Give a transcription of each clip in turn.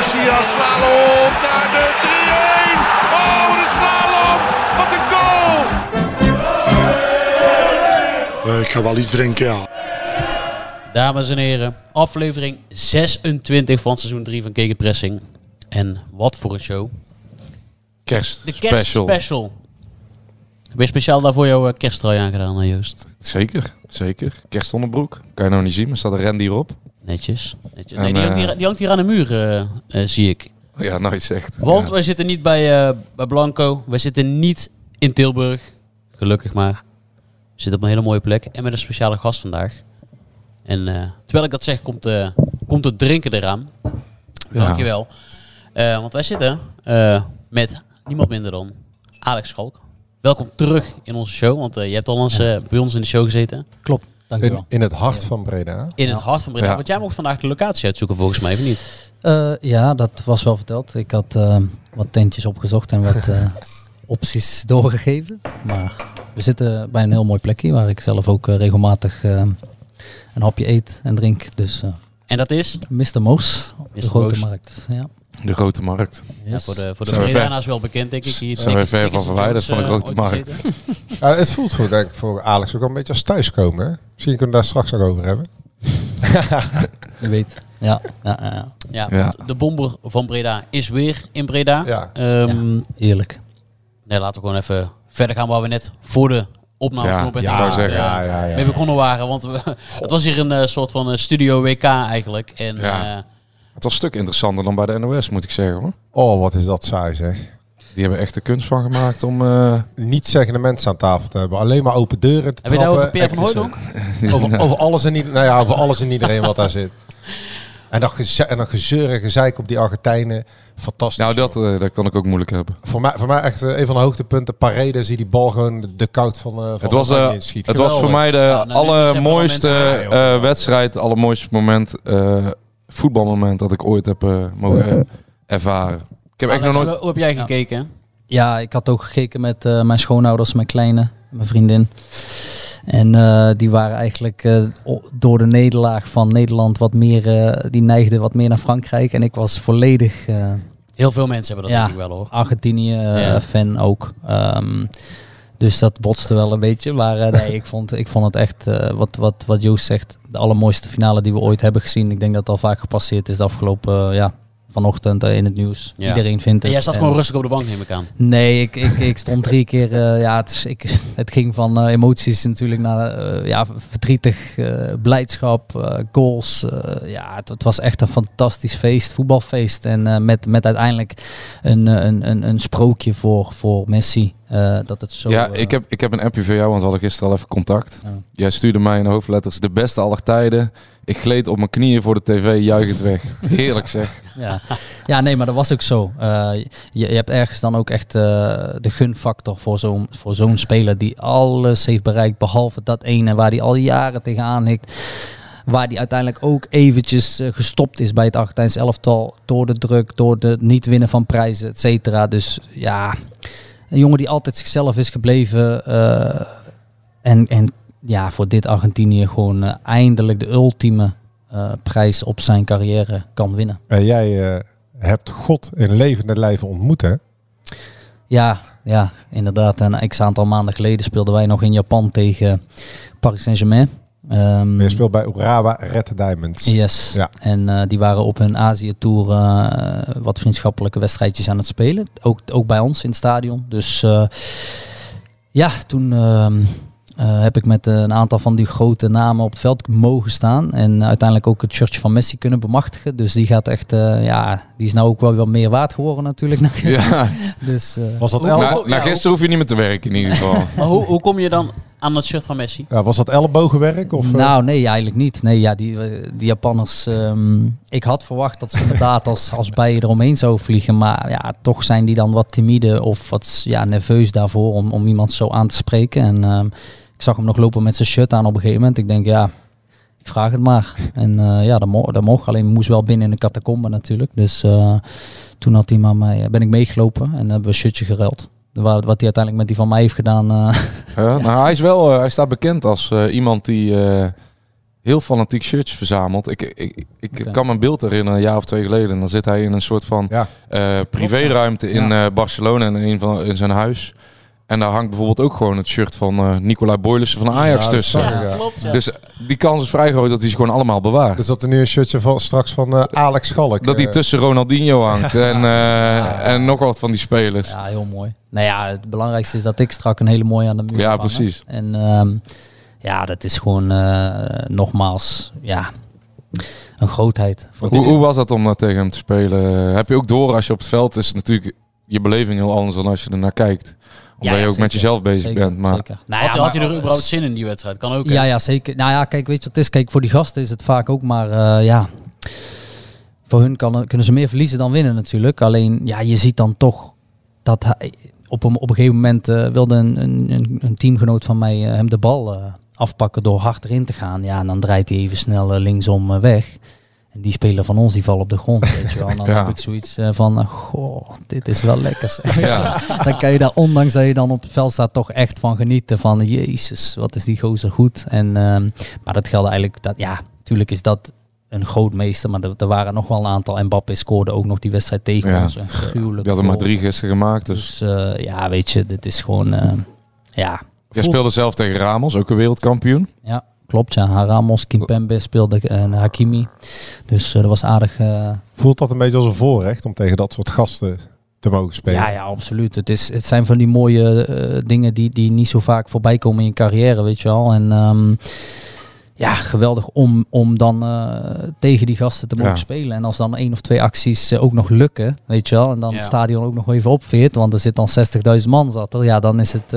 Garcia slalom naar de 3-1. Oh, de slalom. Wat een goal. Eh, ik ga wel iets drinken, ja. Dames en heren, aflevering 26 van seizoen 3 van Gegenpressing. En wat voor een show. Kerst De kerstspecial. Heb je speciaal daarvoor jouw eh, kersttrui aangedaan, Joost? Zeker, zeker. Kerstonderbroek. Kan je nou niet zien, maar staat een Randy erop. Netjes. netjes. En, Nee, die, hangt eh, hier, die hangt hier aan de muur, eh, eh, zie ik. Ja, nooit zegt. Want Ja. wij zitten niet bij, eh, bij Blanco. Wij zitten niet in Tilburg. Gelukkig maar. We zitten op een hele mooie plek. En met een speciale gast vandaag. En eh, terwijl ik dat zeg, komt, komt het drinken eraan. Ja. Dankjewel. Eh, want wij zitten eh, met niemand minder dan Alex Schalk. Welkom terug in onze show. Want eh, je hebt al eens bij ons in de show gezeten. Klopt, dankjewel. In, in het hart van Breda. In het hart van Breda. Ja. Want jij mocht vandaag de locatie uitzoeken volgens mij, of niet? Eh, ja, dat was wel verteld. Ik had eh, wat tentjes opgezocht en wat eh, opties doorgegeven. Maar we zitten bij een heel mooi plekje waar ik zelf ook regelmatig eh, een hapje eet en drink. Dus eh En dat is? Mr. Moos op de Mr. Grote Moos. Markt. Ja. De grote markt. Ja, voor de, voor de wel bekend, denk ik. Hier, Zijn we ver van verwijderd van de grote markt. Ja, het voelt voor, denk ik, voor Alex ook wel een beetje als thuiskomen. Hè? Misschien kunnen we daar straks nog over hebben. Je weet. Ja, ja, ja, ja. Ja, Ja. want de bomber van Breda is weer in Breda. Ja. Ehm, Heerlijk. nee, laten we gewoon even verder gaan waar we net voor de opname Ja, knop en ja, te- wou zeggen. Ja, ja, ja. mee begonnen waren. Want we, het was hier een eh, soort van eh, studio WK eigenlijk. En Ja. eh, Het was een stuk interessanter dan bij de NOS, moet ik zeggen hoor. Oh, wat is dat saai zeg. Die hebben echt de kunst van gemaakt om... eh, Niet zeggende mensen aan tafel te hebben. Alleen maar open deuren te heb je daar over trappen. Pierre van. Hooydonk? Over, over alles en iedereen. Nou ja, over alles en iedereen wat daar zit. En dat, geze en dat gezeur en gezeik op die Argentijnen. Fantastisch. nou, dat, eh, dat kan ik ook moeilijk hebben. voor, mij, voor mij echt eh, een van de hoogtepunten. Paredes die die bal gewoon de, koud van, eh van Het was, het was voor mij de Ja, nou, allermooiste mensen, eh, wedstrijd, allermooiste moment, eh, voetbalmoment dat ik ooit heb mogen ervaren. Ik heb nog nooit... hoe heb jij gekeken? Ja, ik had ook gekeken met eh, mijn schoonouders, mijn kleine, mijn vriendin. En eh, die waren eigenlijk eh, door de nederlaag van Nederland wat meer, eh, die neigden wat meer naar Frankrijk. En ik was volledig eh, Heel veel mensen hebben dat Ja. denk ik wel hoor. Argentinië-fan ook. Ehm, dus dat botste wel een beetje. Maar eh, nee, ik vond, ik vond het echt, eh, wat, wat, wat Joost zegt, de allermooiste finale die we ooit hebben gezien. Ik denk dat het al vaak gepasseerd is de afgelopen, ja, vanochtend eh, in het nieuws. Ja. Iedereen vindt En het. jij zat En- gewoon rustig op de bank, neem ik aan. Nee, ik, ik, ik stond drie keer. eh, ja, het, is, ik, het ging van eh, emoties natuurlijk naar ja, verdrietig, blijdschap, goals. ja, het, het was echt een fantastisch feest, voetbalfeest. En met, met uiteindelijk een, een, een, een sprookje voor, voor Messi. Eh, dat het zo. ja, eh, ik heb, ik heb een appje voor jou, want we hadden gisteren al even contact. Ja. Jij stuurde mij in hoofdletters de beste aller tijden. Ik gleed op mijn knieën voor de tv, juichend weg. Heerlijk zeg. Ja. ja, nee, maar dat was ook zo. Eh, je, je hebt ergens dan ook echt eh, de gunfactor voor zo'n voor zo'n speler die alles heeft bereikt, behalve dat ene waar hij al jaren tegenaan hikt. Waar die uiteindelijk ook eventjes gestopt is bij het Argentijns elftal. Door de druk, door de niet winnen van prijzen, et cetera. Dus ja, een jongen die altijd zichzelf is gebleven. eh, en, en ja, voor dit Argentinië gewoon eh, eindelijk de ultieme eh, prijs op zijn carrière kan winnen. En jij hebt God in levende lijven ontmoet, hè? Ja, ja, inderdaad. Een x aantal maanden geleden speelden wij nog in Japan tegen Paris Saint-Germain. Ehm, Je speelt bij Urawa Red Diamonds. Yes. Ja. En eh, die waren op hun Azië-tour eh, wat vriendschappelijke wedstrijdjes aan het spelen. Ook, ook bij ons in het stadion. Dus eh, ja, toen ehm, eh, heb ik met een aantal van die grote namen op het veld mogen staan. En uiteindelijk ook het shirtje van Messi kunnen bemachtigen. Dus die gaat echt, eh, ja, die is nou ook wel wat meer waard geworden natuurlijk. Ja, Dus, eh, Was dat Hoe- El? na, na ja, gisteren hoef je niet meer te werken in ieder geval. Maar hoe, hoe kom je dan aan het shirt van Messi? Ja, was dat ellebogenwerk? Of, eh? Nou, nee, eigenlijk niet. Nee, ja, die, eh, die Japanners. ehm, ik had verwacht dat ze inderdaad als, als bijen eromheen zouden vliegen. Maar ja, toch zijn die dan wat timide of wat ja, nerveus daarvoor om, om iemand zo aan te spreken. En ehm, ik zag hem nog lopen met zijn shirt aan op een gegeven moment. Ik denk, ja, ik vraag het maar. En eh, ja, dat, mo dat mocht. Alleen moest wel binnen in de catacombe natuurlijk. Dus eh, toen had hij maar mij, ben ik meegelopen en hebben we een shirtje geruild. Wat, wat hij uiteindelijk met die van mij heeft gedaan. eh, Ja, nou, hij, is wel, eh, hij staat bekend als eh, iemand die eh, heel fanatiek shirtjes verzamelt. Ik, ik, ik kan me een beeld herinneren, een jaar of twee geleden. Dan zit hij in een soort van Ja. eh, privéruimte in eh, Barcelona en in, van, in zijn huis. En daar hangt bijvoorbeeld ook gewoon het shirt van eh Nicolai Boylissen van Ajax Ja, tussen. ja. klopt. Ja. Dus die kans is vrij groot dat hij ze gewoon allemaal bewaart. Dus dat er nu een shirtje van, straks van eh, Alex Schalk. dat hij eh, tussen Ronaldinho hangt en, eh, en nog wat van die spelers. Ja, heel mooi. Nou ja, het belangrijkste is dat ik strak een hele mooie aan de muur Ja, hangen. precies. En ehm, ja, dat is gewoon eh, nogmaals, ja, een grootheid. Hoe, hoe was dat om eh, tegen hem te spelen? Heb je ook door als je op het veld is natuurlijk je beleving heel anders dan als je er naar kijkt. Omdat Ja, je ook met jezelf bezig Zeker, bent. Maar zeker. Nou had, ja, had je er überhaupt zin in die wedstrijd? Kan ook. hè? Ja, ja, zeker. Nou ja, kijk, weet je wat het is? Kijk, voor die gasten is het vaak ook maar, eh, ja... Voor hun kan, kunnen ze meer verliezen dan winnen natuurlijk. Alleen, ja, je ziet dan toch dat hij... Op een, op een gegeven moment eh, wilde een, een, een, teamgenoot van mij eh, hem de bal eh, afpakken door hard erin te gaan. Ja, en dan draait hij even snel linksom weg. En die speler van ons, die valt op de grond, weet je wel. En dan Ja. heb ik zoiets eh, van, eh, goh, dit is wel lekker. ja, dan kan je daar, ondanks dat je dan op het veld staat, toch echt van genieten. Van, jezus, wat is die gozer goed. En, ehm, maar dat geldt eigenlijk, dat, ja, natuurlijk is dat een grootmeester. Maar er, er waren nog wel een aantal. Mbappé scoorde ook nog die wedstrijd tegen Ja. ons. Een gruwelijk je had er maar drie gisteren gemaakt. Dus. Dus eh, ja, weet je, dit is gewoon, ja. Jij voel- speelde zelf tegen Ramos, ook een wereldkampioen. Ja, klopt. Ja, Ramos, Kimpembe speelde en Hakimi. Dus eh, dat was aardig. eh, Voelt dat een beetje als een voorrecht om tegen dat soort gasten te mogen spelen? Ja, ja, absoluut. Het, is, het zijn van die mooie eh, dingen die, die niet zo vaak voorbij komen in je carrière, weet je wel. En ehm, ja, geweldig om, om dan eh, tegen die gasten te mogen Ja. spelen. En als dan één of twee acties eh, ook nog lukken, weet je wel. En dan Ja. het stadion ook nog even opveert, want er zit dan 60.000 man zat er. Ja, dan is het...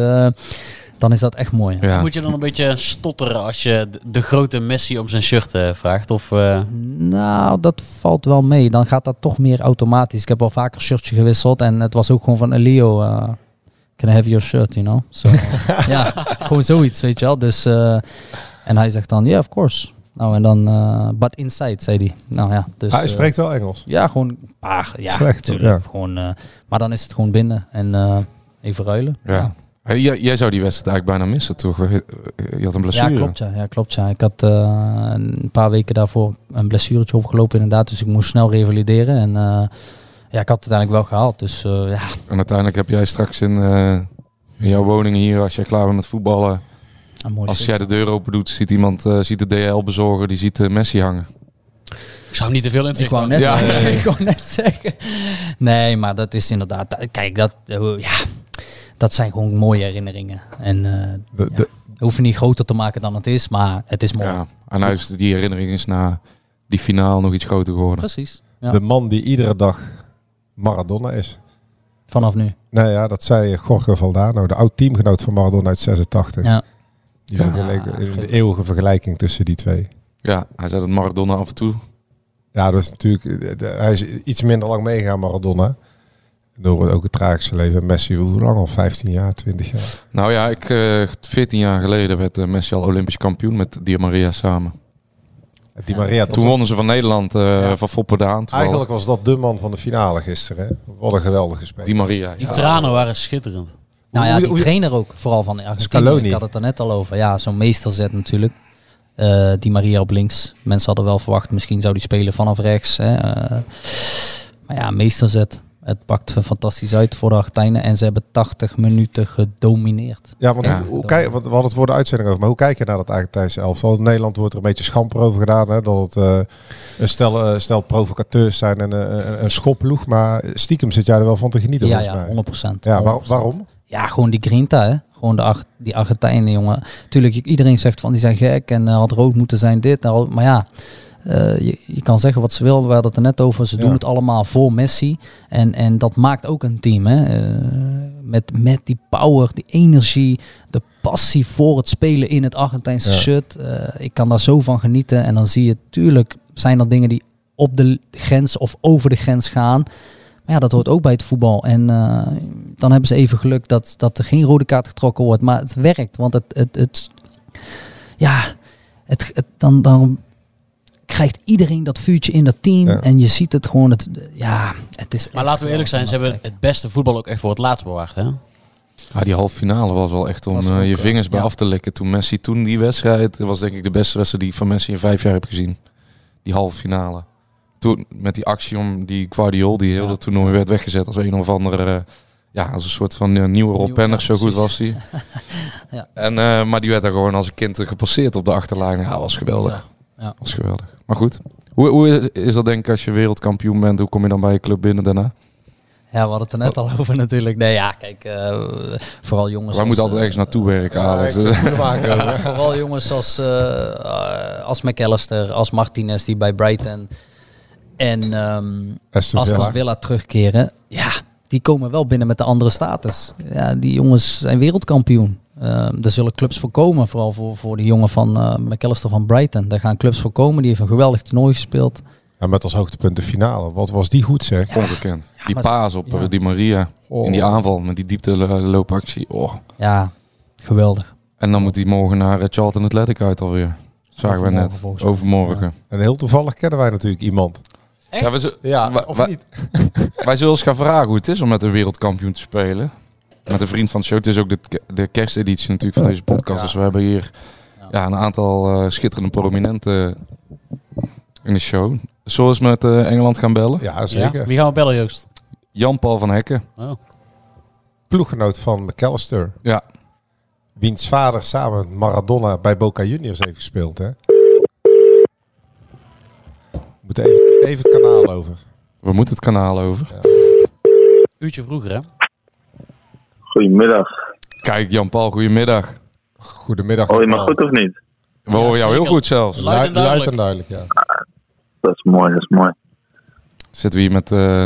dan is dat echt mooi. Ja. Moet je dan een beetje stotteren als je de, grote Messi om zijn shirt eh, vraagt? Of, eh, Nou, dat valt wel mee. Dan gaat dat toch meer automatisch. Ik heb al vaker shirtje gewisseld en het was ook gewoon van Elio. eh can I have your shirt, you know? So, ja, gewoon zoiets, weet je wel. Dus, eh, en hij zegt dan, yeah, of course. Nou, en dan, eh, but inside, zei hij. Nou ja, dus... hij spreekt wel Engels. ja, gewoon paar. Ja, Slecht, natuurlijk. ja. Gewoon, eh, maar dan is het gewoon binnen en eh, even ruilen. Ja. Jij, jij zou die wedstrijd eigenlijk bijna missen, toch? Je had een blessure. Ja, klopt. Ja, ja, klopt ja. Ik had eh, een paar weken daarvoor een blessuretje opgelopen inderdaad. Dus ik moest snel revalideren. En eh, ja, ik had het uiteindelijk wel gehaald. Dus eh, ja, En uiteindelijk heb jij straks in, eh, in jouw woning hier, als jij klaar bent met voetballen, als jij de deur open doet, ziet iemand, eh, ziet de DL-bezorger, die ziet eh, Messi hangen. ik zou niet te veel in Ik wou net, Ja. ik wou net zeggen. Nee, maar dat is inderdaad... Kijk, dat, eh, ja, dat zijn gewoon mooie herinneringen. En eh De, de, we hoeven niet groter te maken dan het is, maar het is mooi. Ja. En nou is die herinnering is na die finale nog iets groter geworden. Precies. Ja. de man die iedere dag Maradona is. Vanaf nu. Nou ja, dat zei Jorge Valdano, de oud-teamgenoot van Maradona uit 86. Ja. Die Ja. de eeuwige vergelijking tussen die twee. Ja, hij zei dat Maradona af en toe. Ja, dat is natuurlijk, hij is iets minder lang meegegaan, Maradona. Door ook het tragische leven. En Messi, hoe lang al? 15 jaar, 20 jaar. Nou ja, ik, eh 14 jaar geleden werd eh, Messi al Olympisch kampioen met Di Maria samen. Die Maria, Toen wonnen ze van Nederland, eh, Ja. van Foppe Daan. toevallig. Eigenlijk was dat de man van de finale gisteren. Hè? Wat een geweldige speler. Di Maria. Die ja. tranen waren schitterend. Nou ja, die hoe- trainer ook, vooral van Argentinië. Scaloni. Ik had het er net al over. Ja, zo'n meesterzet natuurlijk. Eh, die Maria op links. Mensen hadden wel verwacht, misschien zou die spelen vanaf rechts. Hè. Maar ja, meesterzet. Het pakt fantastisch uit voor de Argentijnen. En ze hebben 80 minuten gedomineerd. Ja, want Ja. Hoe, hoe kijk, want we hadden het voor de uitzending over. Maar hoe kijk je naar dat Argentijnse elftal? In Nederland wordt er een beetje schamper over gedaan. Hè? Dat het eh, een stel, eh, stel provocateurs zijn en eh, een, schopploeg. Maar stiekem zit jij er wel van te genieten Ja, volgens ja, mij. 100%. Ja, waar- 100%. waarom? Ja, gewoon die grinta, hè. Gewoon de Ar- die Argentijnen, jongen. Tuurlijk, iedereen zegt van die zijn gek en had rood moeten zijn dit. en al- Maar ja, eh, je, je kan zeggen wat ze wil. We hadden het er net over. Ze doen het allemaal voor Messi. En, en dat maakt ook een team, hè. Eh, met, met die power, die energie, de passie voor het spelen in het Argentijnse Ja. shirt. Eh, ik kan daar zo van genieten. En dan zie je, tuurlijk zijn er dingen die op de grens of over de grens gaan. Maar ja, dat hoort ook bij het voetbal. En dan hebben ze even geluk dat, dat er geen rode kaart getrokken wordt. Maar het werkt, want het, het, het ja, het, het, dan, dan krijgt iedereen dat vuurtje in dat team. Ja. En je ziet het gewoon, het, ja, het is Maar laten we eerlijk zijn, ze hebben het beste voetbal ook echt voor het laatst bewaard. Hè? Ja, die halve finale was wel echt om eh, je eh, vingers bij ja. af te likken. Toen Messi toen die wedstrijd, dat was denk ik de beste wedstrijd die ik van Messi in vijf jaar heb gezien. Die halve finale. Toen met die actie om die Guardiol, die heel Ja. dat toernooi werd weggezet als een of andere, eh, ja, als een soort van nieuwe Rob ja, zo goed was die. Ja. En, eh, maar die werd daar gewoon als een kind gepasseerd op de achterlijn. Ja, was geweldig. Ja. Was geweldig. Maar goed, hoe, hoe is- is dat denk ik als je wereldkampioen bent? Hoe kom je dan bij je club binnen daarna? Ja, we hadden het er net al over natuurlijk. Nee, ja, kijk, eh, vooral jongens Wij als, moeten altijd eh, ergens naartoe werken, Alex. Ja, vooral jongens als, eh, als McAllister, als Martinez die bij Brighton en ehm Aston Aston Villa. Villa terugkeren. Ja, die komen wel binnen met de andere status. Ja, die jongens zijn wereldkampioen. Ehm er zullen clubs voor komen, vooral voor, voor de jongen van eh McAllister van Brighton. Daar gaan clubs voor komen. Die heeft een geweldig toernooi gespeeld. Ja, met als hoogtepunt de finale. Wat was die goed zeg. Ongekend. die paas op ja. eh, die Maria Oh. in die aanval met die diepte lo- loopactie. Oh. Ja, geweldig. En dan moet hij morgen naar eh, Charlton Athletic uit alweer. Zagen we net. Overmorgen. En heel toevallig kennen wij natuurlijk iemand. Ja, we, zu- Ja, wa- of niet? wij zullen eens gaan vragen hoe het is om met een wereldkampioen te spelen. Met een vriend van de show. Het is ook de, de kersteditie natuurlijk van deze podcast. Dus we hebben hier ja, een aantal eh, schitterende prominenten in de show. We eens met eh, Engeland gaan bellen? Ja, zeker. Ja? Wie gaan we bellen, Joost? Jan-Paul van Hekken. Oh. Ploeggenoot van McAllister. Ja. Wiens vader samen met Maradona bij Boca Juniors heeft gespeeld. Hè? We moeten even, even het kanaal over. We moeten het kanaal over. Uurtje vroeger, hè? Goedemiddag. Kijk, Jan-Paul, goedemiddag. Goedemiddag. Hoor je me Paul. goed of niet? We horen jou heel goed zelfs. Luid en luid duidelijk. en duidelijk, ja. Dat is mooi, dat is mooi. Zitten we hier met eh,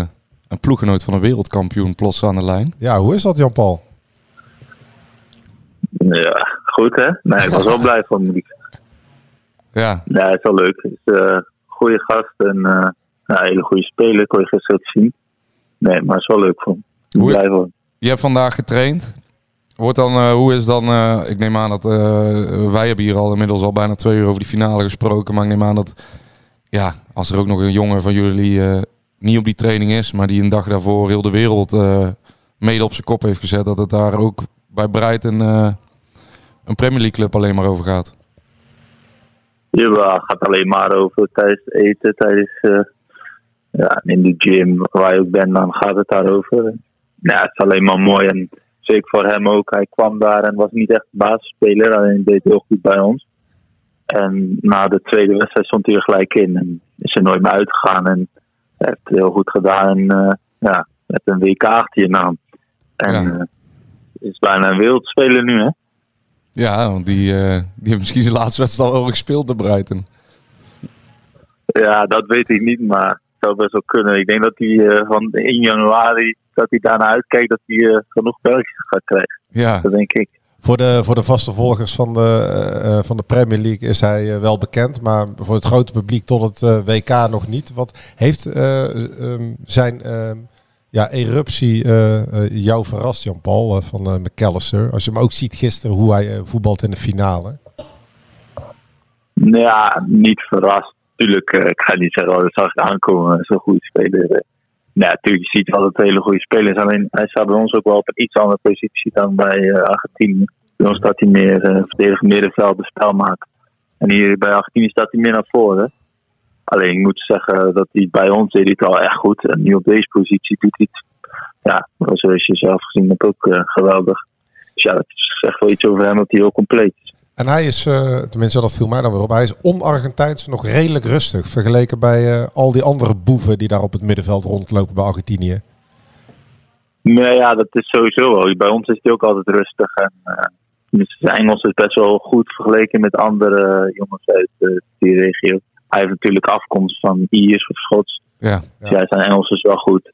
een ploeggenoot van een wereldkampioen plots aan de lijn. Ja, hoe is dat Jan-Paul? Ja, goed hè? Nee, ik was wel blij van zeggen. Ja, Ja, het is wel leuk. Het is een goede gast en eh, een hele goede speler. Kon je gisteren zien. Nee, maar het is wel leuk Hoe- ben blij van. Je hebt vandaag getraind. Wordt dan, eh, hoe is dan, eh, ik neem aan dat eh, wij hebben hier al inmiddels al bijna twee uur over die finale gesproken. Maar ik neem aan dat, ja, als er ook nog een jongen van jullie niet op die training is, maar die een dag daarvoor heel de wereld mede op zijn kop heeft gezet, dat het daar ook bij Brighton eh, een Premier League club alleen maar over gaat. Ja, het gaat alleen maar over tijdens eten, tijdens ja, in de gym, waar je ook dan gaat het daarover. Ja, het is alleen maar mooi en zeker voor hem ook. Hij kwam daar en was niet echt basisspeler, alleen deed heel goed bij ons. En na de tweede wedstrijd stond hij er gelijk in en is er nooit meer uitgegaan. En hij heeft het heel goed gedaan en eh, ja, met een WK achter je naam. En Ja. eh, is bijna een wereldspeler nu, hè? Ja, want die, eh, die heeft misschien zijn laatste wedstrijd al wel gespeeld bij Brighton. Ja, dat weet ik niet, maar zou best wel kunnen. Ik denk dat hij eh, van 1 januari, dat hij daarna uitkijkt, dat hij eh, genoeg Belgisch gaat krijgen. Ja, Dat denk ik. Voor de, voor de vaste volgers van de, eh, van de Premier League is hij wel bekend, maar voor het grote publiek tot het WK nog niet. Wat heeft eh, ehm, zijn ehm, ja, eruptie jou verrast, Jan-Paul, van McAllister? Als je hem ook ziet gisteren, hoe hij voetbalt in de finale. Nou Ja, niet verrast. Tuurlijk, eh, ik ga niet zeggen, oh, dat zag ik aankomen, zo'n goede speler. eh. Ja, natuurlijk, je ziet een hele goede speler is. Alleen hij staat bij ons ook wel op een iets andere positie dan bij eh, Argentinië. Bij ons staat hij meer uh, verdedigend middenveld, de spelmaker. En hier bij Argentinië staat hij meer naar voren. Alleen ik moet zeggen dat hij bij ons deed het al echt goed. En nu op deze positie doet hij het, ja, zoals je zelf gezien hebt, ook eh, geweldig. Dus ja, dat zegt wel iets over hem dat hij heel compleet is. En hij is, eh, tenminste dat viel mij dan weer op, hij is on-Argentijns nog redelijk rustig. Vergeleken bij eh, al die andere boeven die daar op het middenveld rondlopen bij Argentinië. Nee, ja, dat is sowieso wel. Bij ons is hij ook altijd rustig. En uh, dus zijn Engels is best wel goed vergeleken met andere jongens uit uh, die regio. Hij heeft natuurlijk afkomst van Iers of Schots. ja. Dus ja, zijn Engels is wel goed.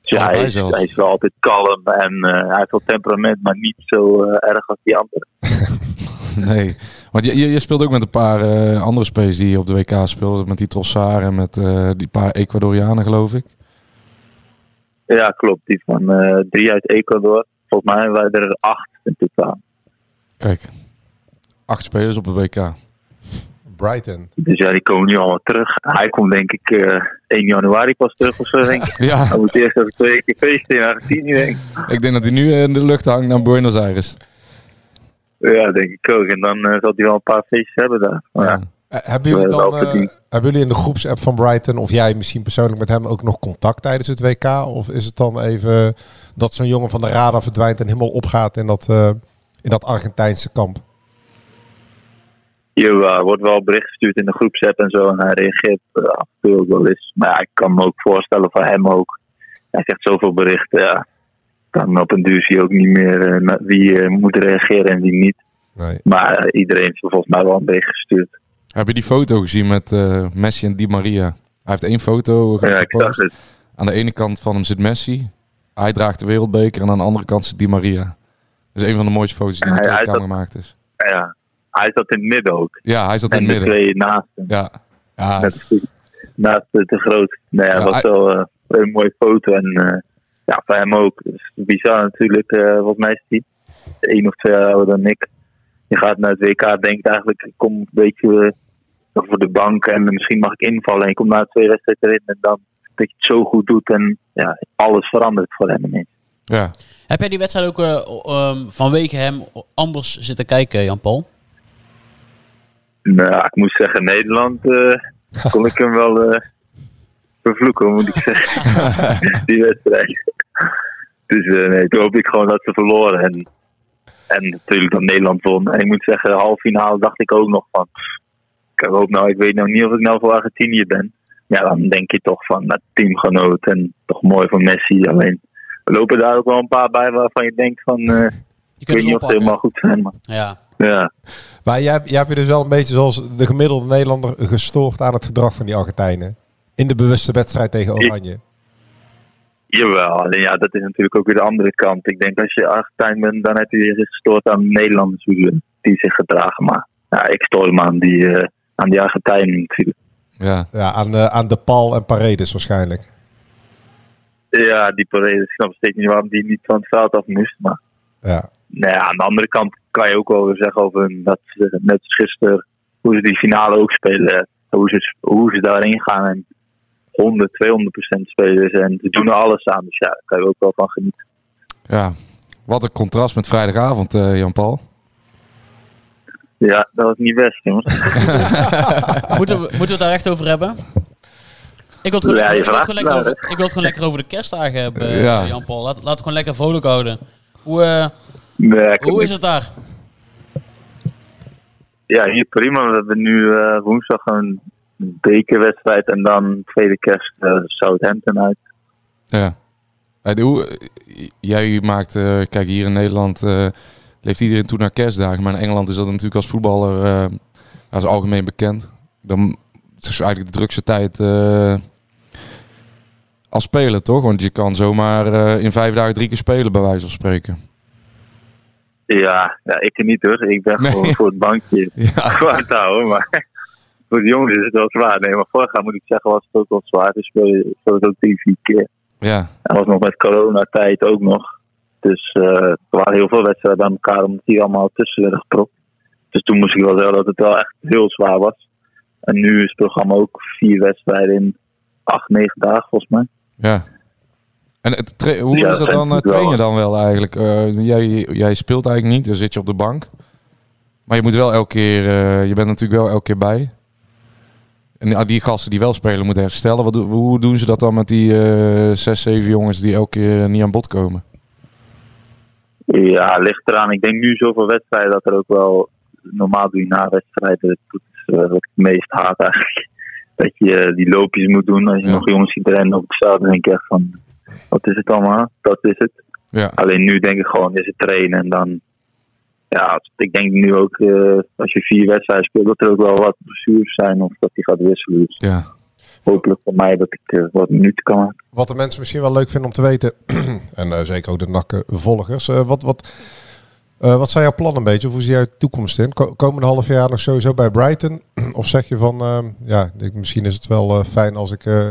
Dus ja, hij, is, hij is wel altijd kalm en eh, hij heeft wel temperament, maar niet zo eh, erg als die anderen. Nee, want je, je, je speelt ook met een paar eh, andere spelers die op de WK speelden. Met die Trossard en met eh, die paar Ecuadorianen, geloof ik. Ja, klopt. Die van eh, drie uit Ecuador. Volgens mij waren er acht in totaal. Kijk, acht spelers op de WK. Brighton. Dus ja, die komen nu allemaal terug. Hij komt denk ik eh 1 januari pas terug of zo, denk ik. Ja. Hij moet eerst even twee keer feesten in Argentinië, denk ik. Ik denk dat hij nu in de lucht hangt naar Buenos Aires. Ja, denk ik ook. En dan eh, zal hij wel een paar feestjes hebben daar. Maar ja. Eh, hebben, jullie dan, eh, hebben jullie in de groepsapp van Brighton, of jij misschien persoonlijk met hem ook nog contact tijdens het WK? Of is het dan even dat zo'n jongen van de radar verdwijnt en helemaal opgaat in dat, eh, in dat Argentijnse kamp? Hier eh, wordt wel bericht gestuurd in de groepsapp en zo. En hij reageert af en toe ook wel eens. Maar ja, ik kan me ook voorstellen voor hem ook. Hij zegt zoveel berichten. Ja. Dan op een duur zie je ook niet meer eh, wie eh, moet reageren en wie niet. Nee. Maar eh, iedereen heeft volgens mij wel een bericht gestuurd. Heb je die foto gezien met Messi en Di Maria? Hij heeft één foto Ja, ik zag het. Aan de ene kant van hem zit Messi. Hij draagt de wereldbeker. En aan de andere kant zit Di Maria. Dat is een van de mooiste foto's die in de Hij- zat- gemaakt is. Ja. Hij zat in het midden ook. Ja, hij zat in en het de midden. twee naast hem. Ja. Ja, naast de, de groot. Nee, Ja, was hij- wel een mooie foto. En ja, voor hem ook. Dus bizar natuurlijk. eh volgens mij is hij één of twee jaar ouder dan ik. Je gaat naar het WK, denkt eigenlijk, ik kom een beetje eh, voor de bank en misschien mag ik invallen. En je komt na twee wedstrijden erin en dan dat je het zo goed doet en ja, alles verandert voor hem ineens. ja. Heb jij die wedstrijd ook eh, ehm, vanwege hem anders zitten kijken, Jan-Paul? Nou, ik moet zeggen, Nederland eh, kon ik hem wel eh, vervloeken, moet ik zeggen. die wedstrijd. Dus eh, nee, toen hoop ik gewoon dat ze verloren. En, en natuurlijk dat Nederland won. En ik moet zeggen, halve finale dacht ik ook nog van... Ik hoop nou, ik weet nou niet of ik nou voor Argentinië ben. Ja, dan denk je toch van het teamgenoot en toch mooi voor Messi. Alleen, er lopen daar ook wel een paar bij waarvan je denkt van... eh, ik weet ze niet of ze helemaal goed zijn, maar Ja. ja. Maar jij, jij hebt je dus wel een beetje zoals de gemiddelde Nederlander gestoord aan het gedrag van die Argentijnen. In de bewuste wedstrijd tegen Oranje. Jawel, alleen ja, dat is natuurlijk ook weer de andere kant. Ik denk als je Argentijn bent, dan heb je je gestoord aan de Nederlanders die zich gedragen. Maar ja, ik stoor me aan die, eh, aan die Argentijnen natuurlijk. Ja. Ja, aan, de, aan de Paul en Paredes waarschijnlijk. Ja, die Paredes, ik snap steeds niet waarom die niet van het veld af moest. Maar Ja. nou ja, aan de andere kant kan je ook wel weer zeggen over hun, dat ze, net als gisteren, hoe ze die finale ook spelen. Hoe ze, hoe ze daarin gaan en 100, 200 procent spelen. En ze doen er alles aan. Dus ja, daar kan je ook wel van genieten. ja. Wat een contrast met vrijdagavond, eh, Jan-Paul. Ja, dat was niet best, jongens. moeten, we, moeten we het daar echt over hebben? Ik wil het gewoon, Ja, lekker, je ik wil het vraagt gewoon lekker het over, ik wil het gewoon lekker over de kerstdagen hebben, eh, Ja. Jan-Paul. Laat, laat het gewoon lekker vrolijk houden. Hoe, eh, Nee, hoe is het daar? Ja, hier prima. We hebben nu eh, woensdag een bekerwedstrijd en dan tweede kerst eh, Southampton uit. Ja. Hoe, eh, jij maakt, eh, kijk hier in Nederland leeft iedereen toe naar kerstdagen. Maar in Engeland is dat natuurlijk als voetballer is algemeen bekend. Dan, het is eigenlijk de drukste tijd als speler, toch? Want je kan zomaar in vijf dagen drie keer spelen, bij wijze van spreken. Ja, ja, ik niet hoor. Ik ben Nee. gewoon voor het bankje te houden. Maar voor de jongens is het wel zwaar. Nee, maar vorig jaar moet ik zeggen was het ook wel zwaar. Dus we speelden ook drie, vier keer. Ja, En was nog met coronatijd ook nog. Dus eh, er waren heel veel wedstrijden bij elkaar omdat die allemaal tussen werden gepropt. Dus toen moest ik wel zeggen dat het wel echt heel zwaar was. En nu is het programma ook vier wedstrijden in acht, negen dagen volgens mij. ja. En het hoe Ja, is dat dan? eh, train je wel- dan wel eigenlijk? Eh, jij, jij speelt eigenlijk niet, dan zit je op de bank. Maar je moet wel elke keer, eh, je bent natuurlijk wel elke keer bij. En ah, die gasten die wel spelen moeten herstellen. Wat, hoe doen ze dat dan met die eh, zes, zeven jongens die elke keer niet aan bod komen? Ja, ligt eraan. Ik denk nu zoveel wedstrijden dat er ook wel... Normaal doe je na wedstrijden, dat is eh, wat ik het meest haat eigenlijk. Dat je eh, die loopjes moet doen. Als je nog jongens ziet rennen op het veld, dan denk je echt van... Wat is het allemaal? Dat is het. Ja. Alleen nu denk ik gewoon, is het trainen en dan... Ja, ik denk nu ook, eh, als je vier wedstrijden speelt, dat er ook wel wat blessures zijn of dat die gaat wisselen. Dus Ja. hopelijk voor mij dat ik eh, wat minuten kan maken. Wat de mensen misschien wel leuk vinden om te weten, en eh, zeker ook de NAC-volgers, eh, wat, wat, eh, wat zijn jouw plannen een beetje? Of hoe zie jij de toekomst in? Ko- komende half jaar nog sowieso bij Brighton? of zeg je van, ehm, ja, ik- misschien is het wel fijn als ik eh,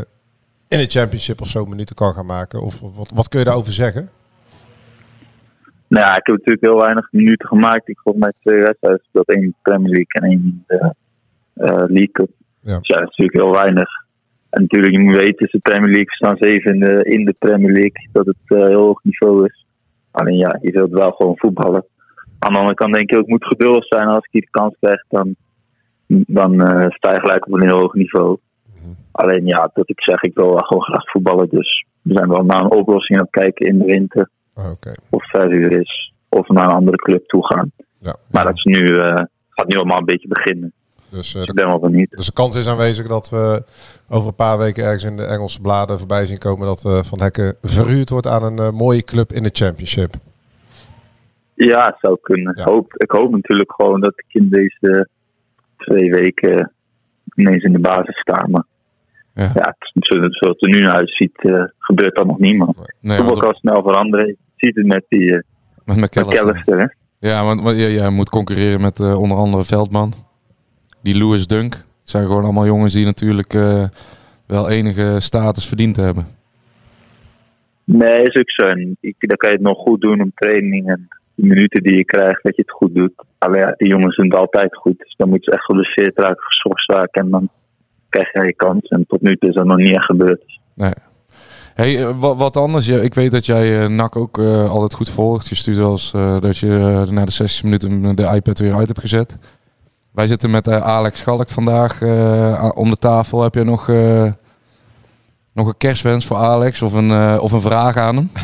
in de championship of zo minuten kan gaan maken? Of, of wat, wat kun je daarover zeggen? Nou ja, ik heb natuurlijk heel weinig minuten gemaakt. Ik volgens mij twee wedstrijden gespeeld. één in de Premier League en één in de eh, League Cup. Ja. Dus ja, dat is natuurlijk heel weinig. En natuurlijk, je moet weten, is de Premier League staan zeven in de, in de Premier League. Dat het eh, heel hoog niveau is. Alleen ja, je wilt wel gewoon voetballen. Aan de andere kant denk ik ook, ik moet geduldig zijn. Als ik hier de kans krijg, dan, dan eh, sta je gelijk op een heel hoog niveau. Alleen ja, dat ik zeg, ik wil wel gewoon graag voetballen. Dus we zijn wel naar een oplossing aan het kijken in de winter. Ah, Oké. Of het verhuur is. Of naar een andere club toe gaan. Ja. Maar dat is nu, eh, gaat nu allemaal een beetje beginnen. Dus, eh, Dus ik ben wel benieuwd. Dus de kans is aanwezig dat we over een paar weken ergens in de Engelse bladen voorbij zien komen dat eh, Van Hekken verhuurd wordt aan een mooie club in de championship. Ja, het zou kunnen. Ik, hoop, ik hoop natuurlijk gewoon dat ik in deze twee weken ineens in de basis sta. Maar Ja. het, zoals het er nu naar uitziet, eh, gebeurt dat nog niet. Man. Nee, Voetbal want kan snel veranderen. Het met die eh, met McAllister. Callister, hè? Ja, want want jij moet concurreren met eh, onder andere Veldman. Die Louis Dunk. Het zijn gewoon allemaal jongens die natuurlijk eh, wel enige status verdiend hebben. Nee, is ook zo. Ik, dan kan je het nog goed doen op training. En de minuten die je krijgt, dat je het goed doet. Alleen ja, die jongens doen het altijd goed. Dus dan moet je echt geblesseerd raken, geschorst raken. En dan krijg je je kans. En tot nu toe is dat nog niet echt gebeurd. Nee. Hey, eh, wat, wat anders? Ja, ik weet dat jij eh, NAC ook eh, altijd goed volgt. Je stuurt wel eens eh, dat je na de 60 minuten de iPad weer uit hebt gezet. Wij zitten met Alex Schalk vandaag eh, om de tafel. Heb je nog, eh, nog een kerstwens voor Alex of een, eh, of een vraag aan hem?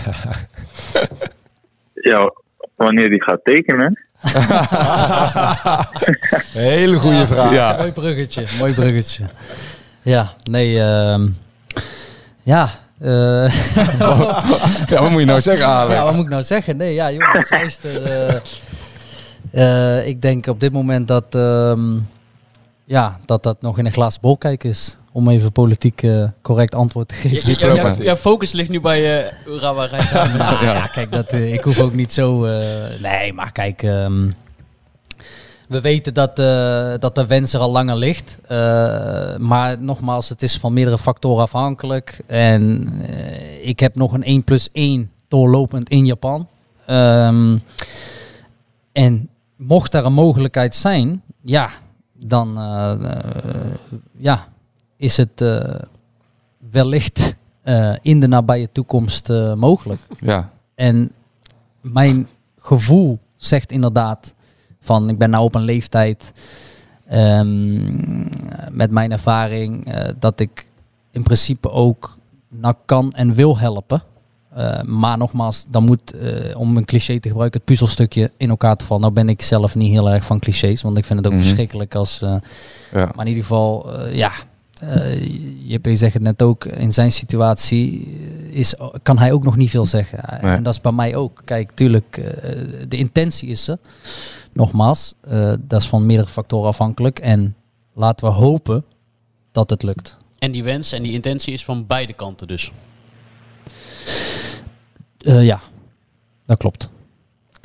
Ja, wanneer die gaat tekenen. Hele goede vraag. Ja. Mooi bruggetje, mooi bruggetje. Ja, nee, ehm, ja. Eh, Ja, wat moet je nou zeggen, Alex? Ja, wat moet ik nou zeggen? Nee, ja, jongens, luister. eh, eh, ik denk op dit moment dat, ehm, ja, dat dat nog in een glazen bol kijken is. Om even politiek eh, correct antwoord te geven. Ja, ja, ja, ja, focus ligt nu bij eh Urawa. Nou, ja. kijk, dat, ik hoef ook niet zo. eh, nee, maar kijk. ehm, we weten dat, eh, dat de wens er al langer ligt. Eh, maar nogmaals, het is van meerdere factoren afhankelijk. En eh, ik heb nog een 1 plus 1 doorlopend in Japan. Ehm, en mocht daar een mogelijkheid zijn, ja, dan ja, is het wellicht in de nabije toekomst mogelijk. Ja. En mijn gevoel zegt inderdaad van ik ben nou op een leeftijd ehm, met mijn ervaring eh, dat ik in principe ook nou kan en wil helpen. Eh, maar nogmaals, dan moet, eh, om een cliché te gebruiken, het puzzelstukje in elkaar te vallen. Nou ben ik zelf niet heel erg van clichés, want ik vind het ook Mhm. verschrikkelijk als... Ja. Maar in ieder geval, ja, je, je zegt het net ook, in zijn situatie is, kan hij ook nog niet veel zeggen. Nee. En dat is bij mij ook. Kijk, tuurlijk, de intentie is er. Nogmaals, eh, dat is van meerdere factoren afhankelijk. En laten we hopen dat het lukt. En die wens en die intentie is van beide kanten dus. Eh, ja, dat klopt.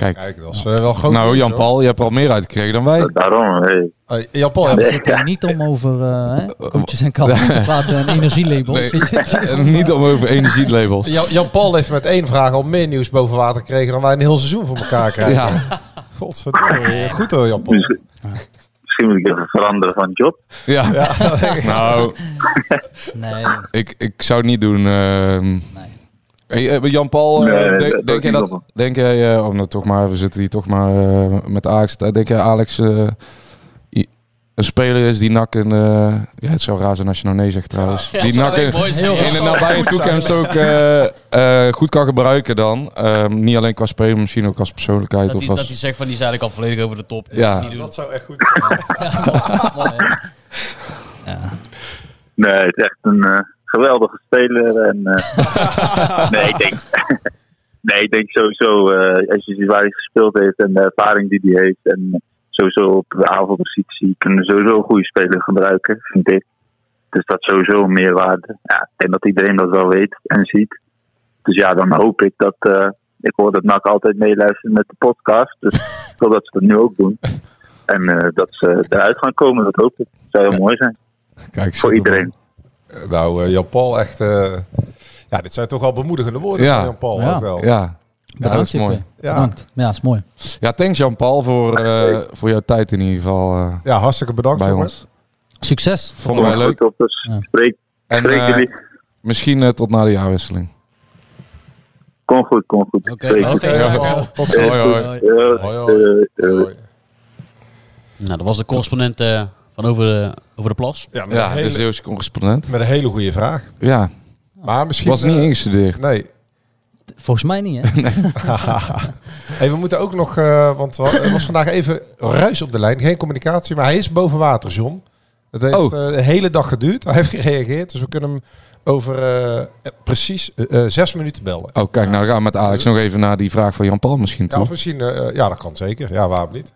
Kijk, Kijk, dat is eh, wel groot. nou nieuws, Jan hoor. Paul, je hebt er al meer uitgekregen dan wij. Daarom, hey. Hey, Jan Paul, Ja, we zitten hier niet om over eh, koetjes en kalfjes te praten en energielabels. Nee, niet om over energielabels. Jan, Jan Paul heeft met één vraag al meer nieuws boven water gekregen dan wij een heel seizoen voor elkaar krijgen. Ja, Godverdomme. Goed hoor, Jan Paul. Misschien, moet ik even veranderen van job. ja. Nou, Nee, ik, ik zou het niet doen. ehm. Hey, eh, Jan Paul, eh, Nee, denk, dat denk jij niet dat? Denk jij, eh, oh, nou, toch maar, we zitten hier toch maar eh, met Alex. Denk jij Alex eh, een speler is die NAC in, eh, ja, het zou raar zijn als je nou nee zegt trouwens. Ja, die echt in, de nabije toekomst ook goed kan gebruiken dan. Ehm, niet alleen qua speler, misschien ook als persoonlijkheid. Dat of hij, als, dat hij zegt van die is eigenlijk al volledig over de top. Dat Ja. is niet doen. Dat zou echt goed zijn. Ja. Nee, het is echt een eh, geweldige speler. En, eh, nee, ik denk, nee, ik denk sowieso, eh, als je ziet waar hij gespeeld heeft en de ervaring die hij heeft. En sowieso op de avondpositie kunnen we sowieso een goede speler gebruiken, vind ik. dus dat is sowieso een meerwaarde. Ja, ik denk dat iedereen dat wel weet en ziet. Dus ja, dan hoop ik dat. eh, ik hoor dat NAC altijd meeluistert met de podcast. Dus ik hoop dat ze dat nu ook doen. En dat ze eruit gaan komen, dat hoop ik. Dat zou heel mooi zijn. Kijk, Voor iedereen. Nou, eh, Jan-Paul, echt... eh, ja, dit zijn toch wel bemoedigende woorden Ja. van Jan-Paul Ja. ook wel. Ja. Bedankt, dat is mooi. Jippe. Bedankt. Ja, is mooi. Ja, thanks Jan-Paul voor, eh, voor jouw tijd in ieder geval eh, Ja, hartstikke bedankt bij jongens. ons. Succes. Vonden wij leuk. Goed op, dus Ja. spreek, En spreek jullie. misschien eh, tot na de jaarwisseling. Kom goed, kom goed. Oké, Oké, feestdagen. Jan-Paul. Tot ziens. hoi. Hoi. Ja, Hoi, hoi. Nou, dat was de correspondent eh, van over de, over de plas. Ja, met, Ja, een de hele, Zeeuwse correspondent. met een hele goede vraag. Ja, Maar misschien... was niet eh, ingestudeerd. Nee. Volgens mij niet, hè? hey, we moeten ook nog, eh, want er was vandaag even ruis op de lijn. Geen communicatie, maar hij is boven water, John. Het heeft Oh. eh, de hele dag geduurd. Hij heeft gereageerd, dus we kunnen hem over eh, precies zes minuten bellen. Oh, kijk, nou dan gaan we met Alex nog even naar die vraag van Jan-Paul misschien Ja, toe. of misschien, eh, ja, dat kan zeker. Ja, waarom niet?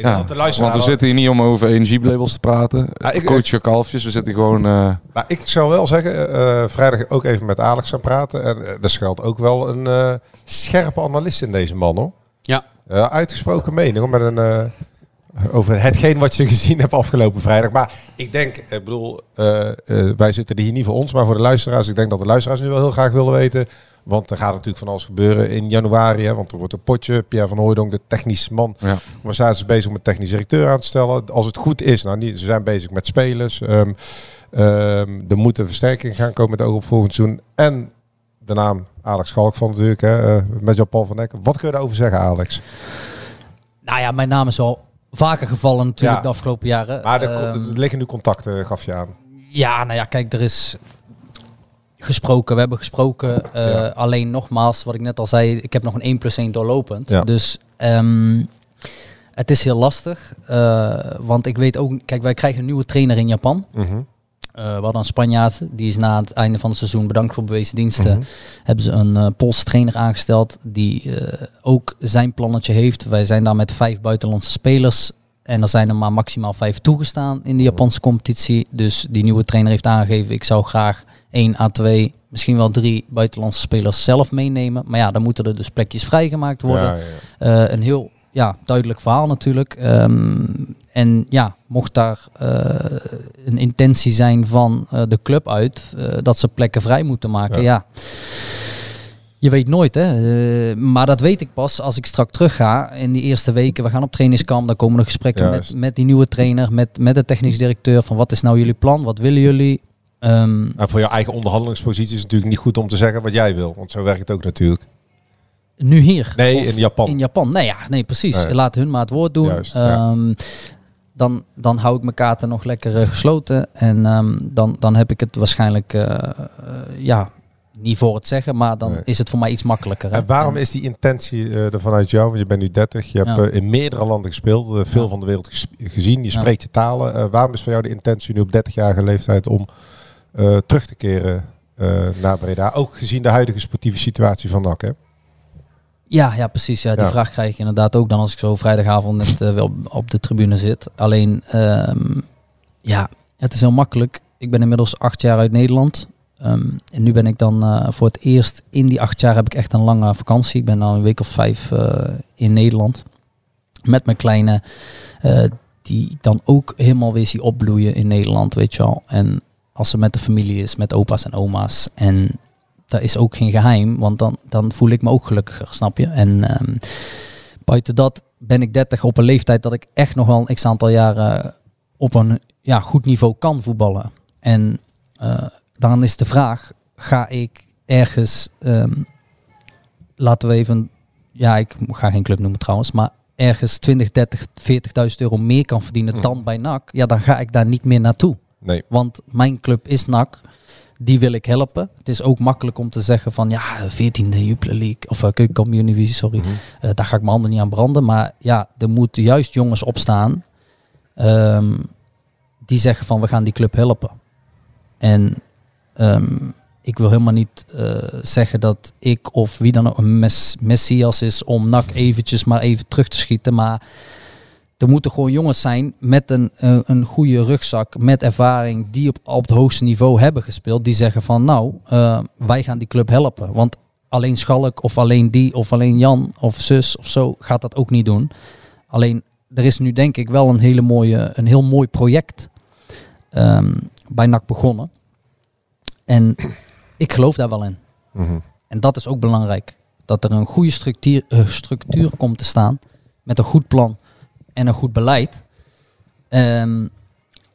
Ik denk Ja, dat de luisteraar want we wel- zitten hier niet om over energielabels te praten. Ja, ik- Coach je kalfjes, we zitten gewoon... eh, Nou, ik zou wel zeggen, eh, vrijdag ook even met Alex gaan praten. En eh, er schuilt ook wel een eh, scherpe analist in deze man, hoor. Ja. Eh, uitgesproken mening, hoor, met een, eh, over hetgeen wat je gezien hebt afgelopen vrijdag. Maar ik denk, ik bedoel, eh, eh, wij zitten hier niet voor ons, maar voor de luisteraars. Ik denk dat de luisteraars nu wel heel graag willen weten. Want er gaat natuurlijk van alles gebeuren in januari. Hè, want er wordt een potje. Pierre van Hooydonk, de technische man. ja. Commissaris is bezig om een technisch directeur aan te stellen. Als het goed is, nou niet, ze zijn bezig met spelers. Ehm, ehm, er moet een versterking gaan komen met oog op volgend seizoen. En de naam Alex Schalk van natuurlijk, hè, eh, met Jan-Paul van Dijk. Wat kun je daarover zeggen, Alex? Nou ja, mijn naam is al vaker gevallen natuurlijk Ja. de afgelopen jaren. Maar er, Ehm, er liggen nu contacten, gaf je aan. Ja, nou ja, kijk, er is gesproken. We hebben gesproken. eh, Ja. Alleen nogmaals, wat ik net al zei, ik heb nog een 1 plus 1 doorlopend. Ja. Dus ehm, het is heel lastig. eh, want ik weet ook, kijk, wij krijgen een nieuwe trainer in Japan. Mhm. Eh, we hadden een Spanjaard, die is na het einde van het seizoen bedankt voor bewezen diensten. Mhm. Hebben ze een Poolse trainer aangesteld die ook zijn plannetje heeft. Wij zijn daar met vijf buitenlandse spelers. En er zijn er maar maximaal vijf toegestaan in de Japanse competitie. Dus die nieuwe trainer heeft aangegeven, ik zou graag 1 à 2, misschien wel drie buitenlandse spelers zelf meenemen. Maar ja, dan moeten er dus plekjes vrijgemaakt worden. Ja. Eh, een heel ja, duidelijk verhaal natuurlijk. Ehm, en ja, mocht daar eh, een intentie zijn van eh, de club uit dat ze plekken vrij moeten maken, Ja. ja. Je weet nooit, hè. Maar dat weet ik pas als ik straks terug ga. In die eerste weken, we gaan op trainingskamp. Dan komen er gesprekken met, met die nieuwe trainer, met, met de technisch directeur. Van wat is nou jullie plan? Wat willen jullie? Ehm, En voor jouw eigen onderhandelingspositie is het natuurlijk niet goed om te zeggen wat jij wil. Want zo werkt het ook natuurlijk. nu hier. Nee, in Japan. In Japan. Nee, ja, nee precies. Nee. Laat hun maar het woord doen. Juist, ja. Ehm, dan, dan hou ik mijn kaarten nog lekker eh, gesloten. En ehm, dan, dan heb ik het waarschijnlijk, eh, eh, ja, niet voor het zeggen, maar dan Nee. is het voor mij iets makkelijker. hè. En waarom is die intentie er vanuit jou? Want je bent nu 30, je hebt Ja. in meerdere landen gespeeld, veel Ja. van de wereld gezien, je spreekt je talen. Waarom is voor jou de intentie nu op 30-jarige leeftijd om eh, terug te keren eh, naar Breda? Ook gezien de huidige sportieve situatie van NAC, hè? Ja, ja, precies. Ja, die Ja. vraag krijg ik inderdaad ook dan als ik zo vrijdagavond net eh, weer op, de tribune zit. Alleen, ehm, ja, het is heel makkelijk. Ik ben inmiddels acht jaar uit Nederland. Ehm, en nu ben ik dan voor het eerst in die acht jaar heb ik echt een lange vakantie. Ik ben dan een week of vijf in Nederland. Met mijn kleine, die ik dan ook helemaal weer zie opbloeien in Nederland, weet je wel. En als ze met de familie is, met opa's en oma's. En dat is ook geen geheim, want dan, dan voel ik me ook gelukkiger, snap je? En ehm, buiten dat ben ik 30 op een leeftijd dat ik echt nog wel een x aantal jaren op een ja, goed niveau kan voetballen. En eh, dan is de vraag, ga ik ergens, ehm, laten we even, ja, ik ga geen club noemen trouwens, maar ergens 20, 30, 40.000 euro meer kan verdienen Mhm. dan bij NAC, ja, dan ga ik daar niet meer naartoe. Nee. Want mijn club is NAC. Die wil ik helpen. Het is ook makkelijk om te zeggen van ja, 14e Jupiler League of uh, Keukenkampioen Divisie, sorry. Mhm. Eh, daar ga ik mijn handen niet aan branden. Maar ja, er moeten juist jongens opstaan ehm, die zeggen van we gaan die club helpen. En ehm, ik wil helemaal niet eh, zeggen dat ik of wie dan ook een mes messias is om NAC eventjes maar even terug te schieten. Maar Er moeten gewoon jongens zijn met een, eh, een goede rugzak, met ervaring, die op, op het hoogste niveau hebben gespeeld. Die zeggen van nou, eh, wij gaan die club helpen. Want alleen Schalk of alleen die of alleen Jan of zus of zo gaat dat ook niet doen. Alleen er is nu denk ik wel een, hele mooie, een heel mooi project ehm, bij NAC begonnen. En ik geloof daar wel in. Mhm. En dat is ook belangrijk. Dat er een goede structuur, eh, structuur komt te staan. Met een goed plan en een goed beleid. Ehm,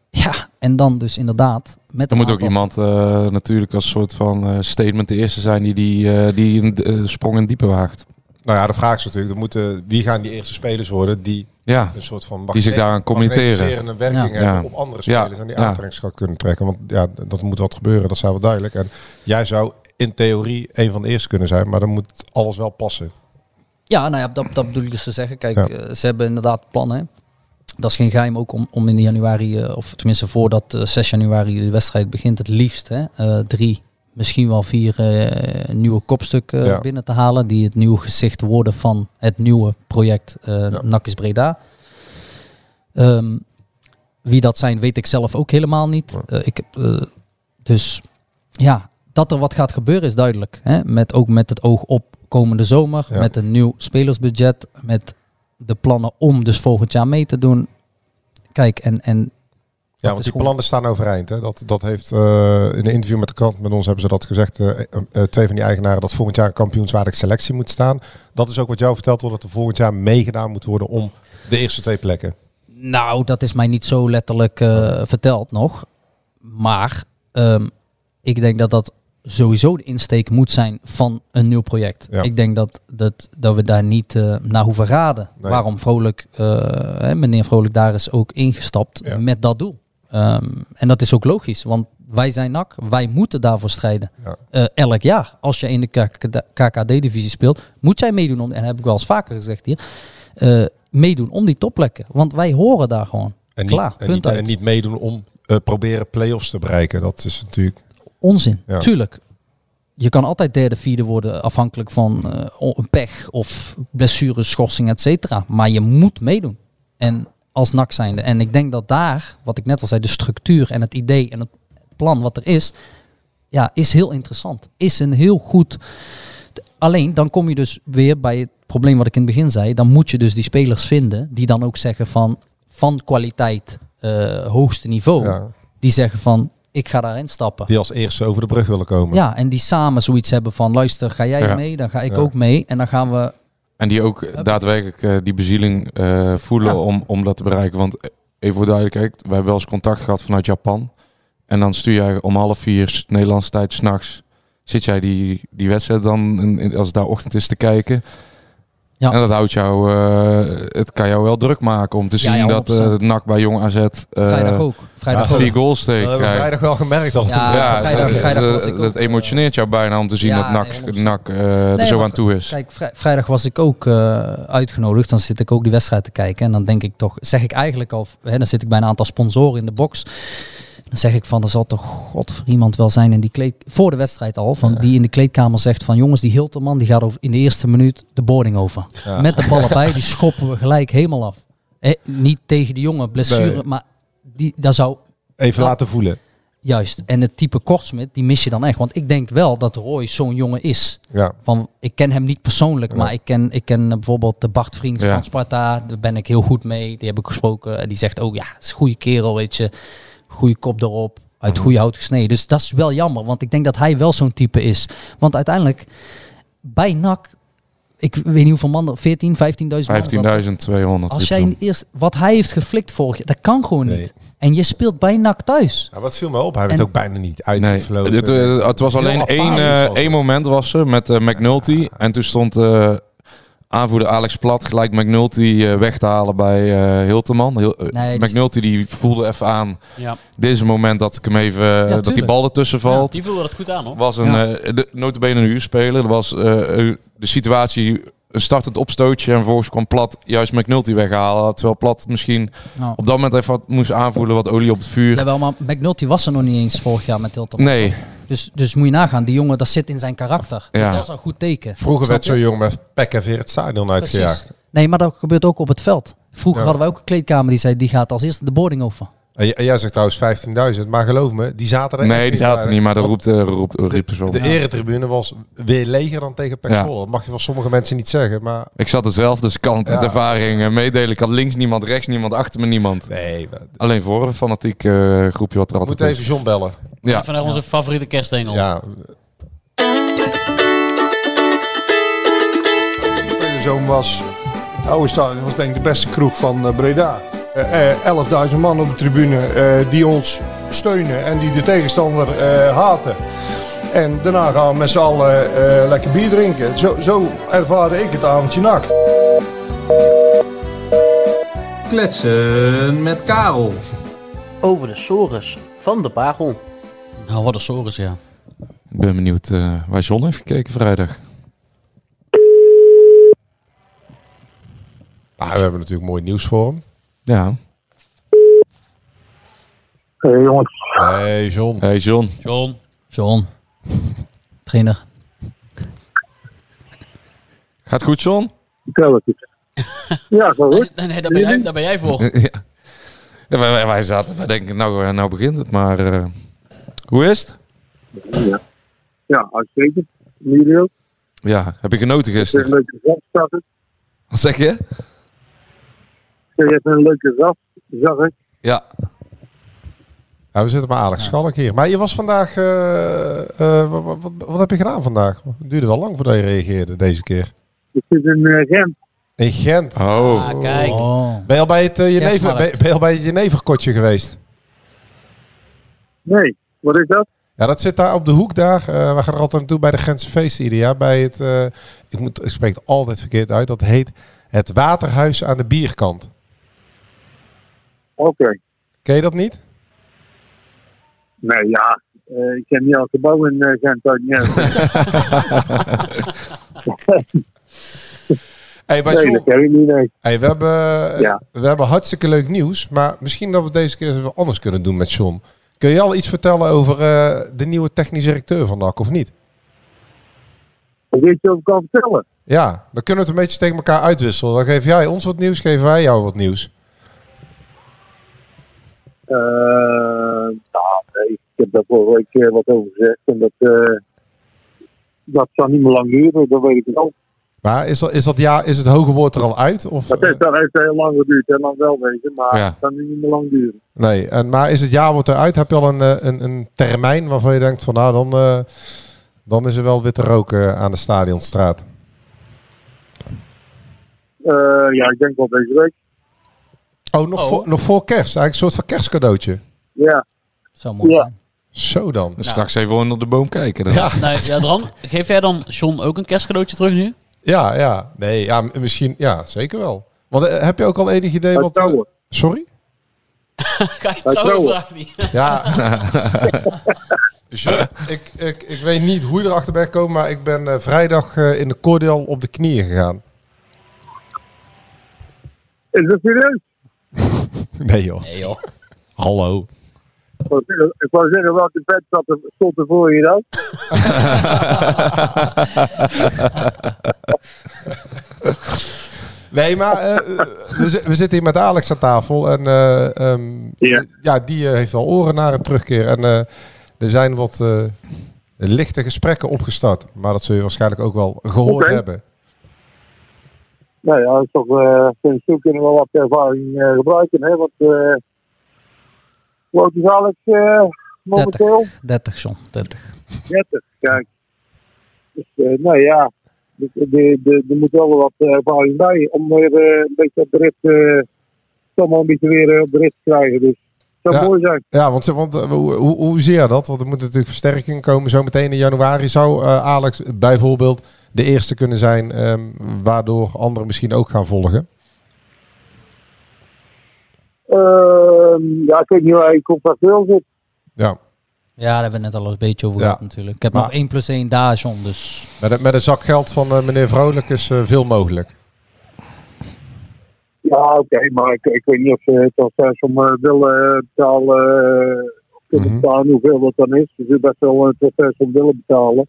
ja, en dan dus inderdaad. Met Er moet ook iemand eh, natuurlijk als soort van eh, statement de eerste zijn die, die, eh, die een sprong in diepe waagt. Nou ja, de vraag is natuurlijk, er moeten, wie gaan die eerste spelers worden die Ja, een soort van die zich daaraan committeren. een werking Ja. hebben Ja. op andere Ja. spelers en die aantrekkingskracht kunnen trekken. Want ja, dat moet wat gebeuren, dat is wel duidelijk. En jij zou in theorie een van de eerste kunnen zijn, maar dan moet alles wel passen. Ja, nou ja, dat, dat bedoel ik dus te zeggen. Kijk, Ja. eh, ze hebben inderdaad plannen. hè. Dat is geen geheim ook om, om in januari, eh, of tenminste voordat eh, 6 januari de wedstrijd begint, het liefst hè, eh, drie, misschien wel vier eh, nieuwe kopstukken Ja. binnen te halen. Die het nieuwe gezicht worden van het nieuwe project eh Ja. NAC is Breda. Ehm, wie dat zijn, weet ik zelf ook helemaal niet. Eh, ik eh, dus ja, dat er wat gaat gebeuren is duidelijk. Hè? Met, ook met het oog op komende zomer. Ja. Met een nieuw spelersbudget. Met de plannen om dus volgend jaar mee te doen. Kijk, en, en Ja, want die plannen staan overeind. Hè? Dat, dat heeft eh, in een interview met de krant met ons hebben ze dat gezegd. eh, twee van die eigenaren dat volgend jaar een kampioenswaardige selectie moet staan. Dat is ook wat jou verteld wordt dat er volgend jaar meegedaan moet worden om de eerste twee plekken. Nou, dat is mij niet zo letterlijk verteld nog. Maar ehm, ik denk dat dat sowieso de insteek moet zijn van een nieuw project. Ja. Ik denk dat, dat, dat we daar niet eh, naar hoeven raden. Nee. Waarom Vrolijk, hè, meneer Vrolijk daar is ook ingestapt Ja. met dat doel. Ehm, en dat is ook logisch, want wij zijn NAC, wij moeten daarvoor strijden. Ja. Eh, elk jaar, als je in de KKD-divisie speelt, moet jij meedoen, om, en dat heb ik wel eens vaker gezegd hier, meedoen om die topplekken. Want wij horen daar gewoon. En niet, Klaar, en punt niet, uit. en niet meedoen om proberen play-offs te bereiken. Dat is natuurlijk... Onzin, Ja. tuurlijk. Je kan altijd derde, vierde worden afhankelijk van eh, een pech of blessure, schorsing, et cetera. Maar je moet meedoen. En als NAC zijnde. En ik denk dat daar, wat ik net al zei, de structuur en het idee en het plan wat er is, ja, is heel interessant. Is een heel goed... Alleen, dan kom je dus weer bij het probleem wat ik in het begin zei. Dan moet je dus die spelers vinden die dan ook zeggen van, van kwaliteit, eh, hoogste niveau. Ja, Die zeggen van, ik ga daarin stappen. die als eerste over de brug willen komen. Ja, en die samen zoiets hebben van, luister, ga jij Ja. mee, dan ga ik Ja. ook mee. En dan gaan we, En die ook daadwerkelijk eh, die bezieling eh, voelen Ja. om, om dat te bereiken. Want even voor duidelijkheid, wij hebben wel eens contact gehad vanuit Japan. En dan stuur jij om half vier Nederlandse tijd s'nachts. Zit jij die, die wedstrijd dan, in, in- als het daar ochtend is, te kijken. Ja. En dat houdt jou, eh, het kan jou wel druk maken om te zien ja, dat eh, 100%. het NAC bij Jong AZ eh, vrijdag ook. Vrijdag vier goals Dat tegen hebben we krijgt. vrijdag wel gemerkt dat het Ja, vrijdag- dat- vrijdag dat, was ik dat emotioneert jou bijna om te zien Ja, dat NAC, nee, 100%. NAC eh, er zo aan toe is. Kijk, vrij- vrijdag was ik ook eh, uitgenodigd. Dan zit ik ook die wedstrijd te kijken. En dan denk ik toch, zeg ik eigenlijk al, hè, dan zit ik bij een aantal sponsoren in de box. Dan zeg ik van, er zal toch god voor iemand wel zijn in die kleed, voor de wedstrijd al, van die in de kleedkamer zegt van, jongens, die Hilterman die gaat over, in de eerste minuut de boarding over. Ja. Met de ballen bij, die schoppen we gelijk helemaal af. Eh, niet tegen die jongen, blessure, Nee. maar die, daar zou Even laten voelen. juist. En het type Kortsmit, die mis je dan echt. Want ik denk wel dat Roy zo'n jongen is. Ja. Van, ik ken hem niet persoonlijk, Ja. maar ik ken, ik ken eh, bijvoorbeeld de Bart Vriends Ja. van Sparta. Daar ben ik heel goed mee. Die heb ik gesproken. En die zegt ook, ja, het is een goede kerel, weet je. Goede kop erop. Uit Mhm. goede hout gesneden. Dus dat is wel jammer, want ik denk dat hij wel zo'n type is. Want uiteindelijk, bij NAC, ik weet niet hoeveel man, er- 14, 15.000 man. 15.200. Als jij eerst, wat hij heeft geflikt vorig jaar, dat kan gewoon Nee. niet. En je speelt bij NAC thuis. Ja, wat viel me op? Hij werd En- ook bijna niet Nee, uitgefloten. het, eh, het was alleen één, eh, het. één moment was er met eh, McNulty. En toen stond eh, aanvoerder Alex Plat gelijk McNulty eh, weg te halen bij eh Hilterman. Heel, eh, Nee, die- McNulty die voelde even aan, Ja. dit is een moment dat ik hem even, eh, dat die bal ertussen valt. Die voelde dat goed aan hoor. was een, Ja. eh, de, notabene een uurspeler. Er was eh, eh, de situatie, een startend opstootje en vervolgens kwam Plat juist McNulty weghalen. Terwijl Plat misschien Nou, op dat moment even wat moest aanvoelen, wat olie op het vuur. Jawel, maar McNulty was er nog niet eens vorig jaar met Hilton. Nee, Dus, dus moet je nagaan, die jongen, dat zit in zijn karakter. Dus Ja. dat is een goed teken. Vroeger werd zo'n jongen met pek en veer het stadion uitgejaagd. Precies. Nee, maar dat gebeurt ook op het veld. Vroeger Ja. hadden we ook een kleedkamer die zei, die gaat als eerste de boarding over. En jij zegt trouwens 15.000, maar geloof me, die zaten er Nee, die zaten bij. niet, maar dat roept, uh, roept, roept ze wel. De eretribune was weer leger dan tegen Ja. Zwolle. Dat mag je van sommige mensen niet zeggen, maar... Ik zat er zelf, dus ik kan het Ja. ervaring eh, meedelen. Ik had links niemand, rechts niemand, achter me niemand. Nee, Alleen voor een fanatiek eh, groepje wat er altijd moeten is. even John bellen. Ja. Even naar onze favoriete kerstengel. Ja, Zoon was, het oude stadion was denk ik de beste kroeg van eh, Breda. Eh, eh, 11.000 man op de tribune eh, die ons steunen en die de tegenstander eh, haten. En daarna gaan we met z'n allen eh, lekker bier drinken. Zo, zo ervaarde ik het avondje nak. Kletsen met Karel. Over de sores van de Pagel. Nou, wat een sores, ja. Ik ben benieuwd eh, waar John heeft gekeken vrijdag. Ah, we hebben natuurlijk mooi nieuws voor hem. Ja. Hey jongens. Hey John. Hey John. John. John. Trainer. Gaat goed, John? Vertel het. Ja, zo goed. Nee, nee, daar ben jij, daar ben jij voor. ja. Ja, wij, zaten, wij denken, nou, eh, nou begint het, maar eh, hoe is het? Ja, ja uitstekend. Jullie ook. Ja, heb je genoten Het is een gisteren? leuke ras, zag ik. Wat zeg je? Je hebt een leuke ras, zag ik. Ja. Ja, we zitten met Alex Schalk hier. Maar je was vandaag... eh, eh, wat, wat, wat, wat heb je gedaan vandaag? Het duurde wel lang voordat je reageerde deze keer. Ik zit in eh, Gent. In Gent. Oh. Ah, kijk. Oh. Ben je al bij het, Jenever, Kerstmarkt. ben, ben je al bij het Jeneverkotje geweest? Nee, wat is dat? Ja, dat zit daar op de hoek daar. Eh, we gaan er altijd naartoe bij de Gentse feesten ieder jaar. Bij het, eh, ik, moet, ik spreek het altijd verkeerd uit. Dat heet het Waterhuis aan de Bierkant. Oké. Ken je dat niet? Nee, ja. eh, ik ken niet elk gebouw in eh, Gent uit. Ja. Hey, bij nee, John- dat ken ik niet. Nee. Hey, we, hebben, Ja. we hebben hartstikke leuk nieuws. Maar misschien dat we deze keer eens wat anders kunnen doen met John. Kun je al iets vertellen over eh, de nieuwe technisch directeur van NAC of niet? Weet je over kan vertellen? Ja, dan kunnen we het een beetje tegen elkaar uitwisselen. Dan geef jij ons wat nieuws, geven wij jou wat nieuws. Eh, nou, ik heb daar vorige week eh, wat over gezegd. En dat, eh, dat zal niet meer lang duren, dat weet ik wel. Maar is, dat, is, dat ja, is het hoge woord er al uit? Of, Dat heeft, dat heeft heel lang geduurd, heel lang wel wezen. Maar Ja. het kan niet meer lang duren. Nee, en, maar is het jaarwoord eruit? Heb je al een, eh, een, een termijn waarvan je denkt van nou dan, eh, dan is er wel witte rook aan de stadionstraat? Eh, ja, ik denk wel deze week. Oh, nog, Voor, nog voor kerst? Eigenlijk een soort van kerstcadeautje. Ja. Zou mooi Ja. zijn. Zo dan. Dus straks even onder de boom kijken. Dan. Ja. Nee, ja, dan, geef jij dan John ook een kerstcadeautje terug nu? Ja, ja. Nee, ja, misschien, ja, zeker wel. Want eh, heb je ook al enig idee Hij wat... eh, sorry? Ga je trouwen, trouwen. vraagt hij. Ja. Je- ik, ik, ik weet niet hoe je erachter bent gekomen, maar ik ben eh, vrijdag eh, in de cordial op de knieën gegaan. Is dat serieus? Nee joh. Nee joh. Hallo. Ik wou zeggen- welke bed zat stond er voor je dan? Nee, maar eh, we, zi- we zitten hier met Alex aan tafel. En eh, ehm, Ja. ja, die eh, heeft al oren naar een terugkeer. En eh, er zijn wat eh, lichte gesprekken opgestart. Maar dat zul je waarschijnlijk ook wel gehoord hebben. Nou ja, dat is toch, vind ik, kunnen we wat ervaring eh, gebruiken. Hè? Want, eh oud is Alex eh, momenteel? 30, John. 30. 30, kijk. Dus, nou ja, de- de- de- er moet wel wat ervaring bij om weer een beetje op de rit, toch maar een beetje weer op de rit te krijgen. Dus zou Ja. mooi zijn. Ja, want, want eh, hoe, hoe, hoe zie je dat? Want er moet natuurlijk versterking komen. Zometeen in januari zou eh, Alex bijvoorbeeld de eerste kunnen zijn. ehm, waardoor anderen misschien ook gaan volgen. Ehm, ja, ik weet niet waar je contractueel zit. Ja. Ja, daar hebben we net al een beetje over Ja. gehad natuurlijk. Ik heb Maar- nog 1 plus 1 daar, John. Dus Met, een- met een zak geld van eh, meneer Vrolijk is eh, veel mogelijk. Ja, oké, maar ik, ik weet niet of ze het als om eh, willen betalen, eh, of kunnen Mhm. betalen, hoeveel dat dan is. Zullen best wel een proces om willen betalen.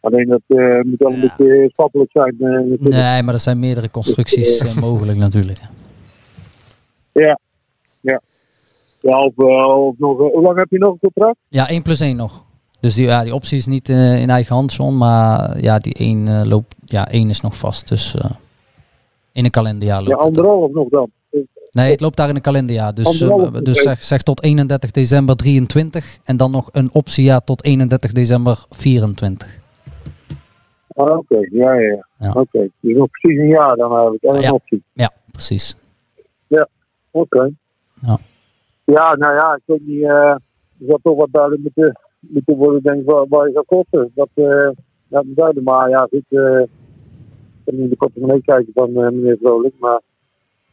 Alleen dat eh, moet wel een beetje schappelijk zijn. eh, nee, maar er zijn meerdere constructies eh, mogelijk natuurlijk. Ja. Ja. Ja, of, eh, of nog, eh, hoe lang heb je nog een contract? Ja, 1 plus 1 nog. Dus die, ja, die optie is niet eh, in eigen hand, John. Maar ja, die 1 loopt. Ja, 1 is nog vast. Dus eh, in een kalenderjaar loopt Ja, anderhalf nog dan. Nee, het loopt daar in een kalenderjaar. Dus, eh, dus zeg, zeg tot 31 december 23. En dan nog een optiejaar tot 31 december 24. Ah, Oké, ja, ja. ja. Oké, dus nog precies een jaar dan eigenlijk. En een Ja. optie. Ja, precies. Ja, oké. Ja. Ja, nou ja, ik weet niet. eh er zal toch wat duidelijk moeten, moeten worden, denk ik, waar, waar je gaat kosten. Dat eh dat duidelijk. Maar ja, goed. Eh niet in de portemonnee kijken van eh, meneer Vrolijk. Maar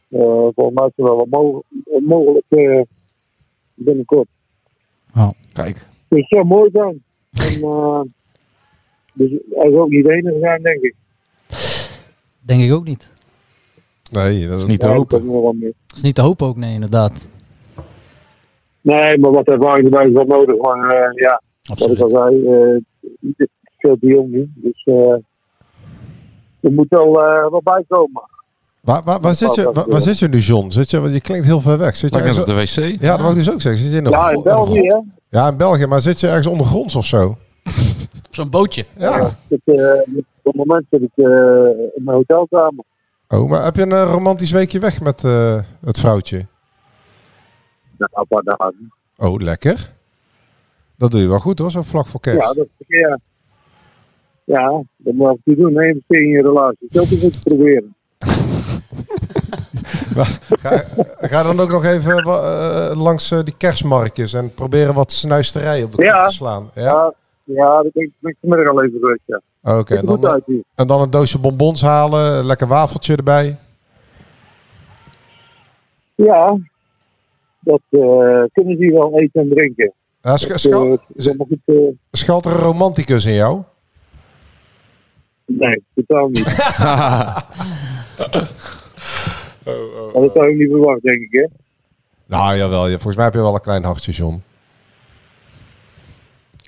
eh volgens mij is er wel wat mogelijk, mogelijk eh, binnenkort. Kijk. Dus het zou mooi zijn. En, eh, dus hij is ook niet de enige zijn, denk ik. Denk ik ook niet. Nee, dat is niet te hopen. Dat is niet te hopen ook, nee, inderdaad. Nee, maar wat ervaring erbij is wel nodig. Maar eh, ja, wat ik al zei, eh het is veel te jong nu. Dus eh er moet wel eh wat bij komen. Waar, waar, waar, zit je, waar, waar zit je nu, John? Zit je, want je klinkt heel ver weg. Zit je ergens- op de wc. Ja, dat wou ik dus ook zeggen. Zit je in Ja, in België, hè? Ja, in België. Maar zit je ergens ondergronds of zo? Op zo'n bootje. Ja. Ik, eh, op het moment zit ik eh, in mijn hotelkamer. Oh, maar heb je een romantisch weekje weg met eh, het vrouwtje? Nou, een paar dagen. Oh, lekker. Dat doe je wel goed hoor, zo vlak voor kerst. Ja, dat, ja. Ja, dat moet je doen. Nee, investeer in je relatie. Dat is het proberen. Ga, ga dan ook nog even eh, langs eh, die kerstmarktjes en proberen wat snuisterij op de Ja. te slaan. Ja? Ja, ja dat ben ik, vanmiddag al even geweest, ja. Oké, en, dan, hier. en dan een doosje bonbons halen, een lekker wafeltje erbij. Ja, dat eh, kunnen ze hier wel eten en drinken. Ja, sch- Dat, eh, is eh, Schuilt er een romanticus in jou? Nee, totaal niet. Oh, Maar dat zou je niet verwachten, denk ik, hè? Nou, jawel. ja, Volgens mij heb je wel een klein hartje, John.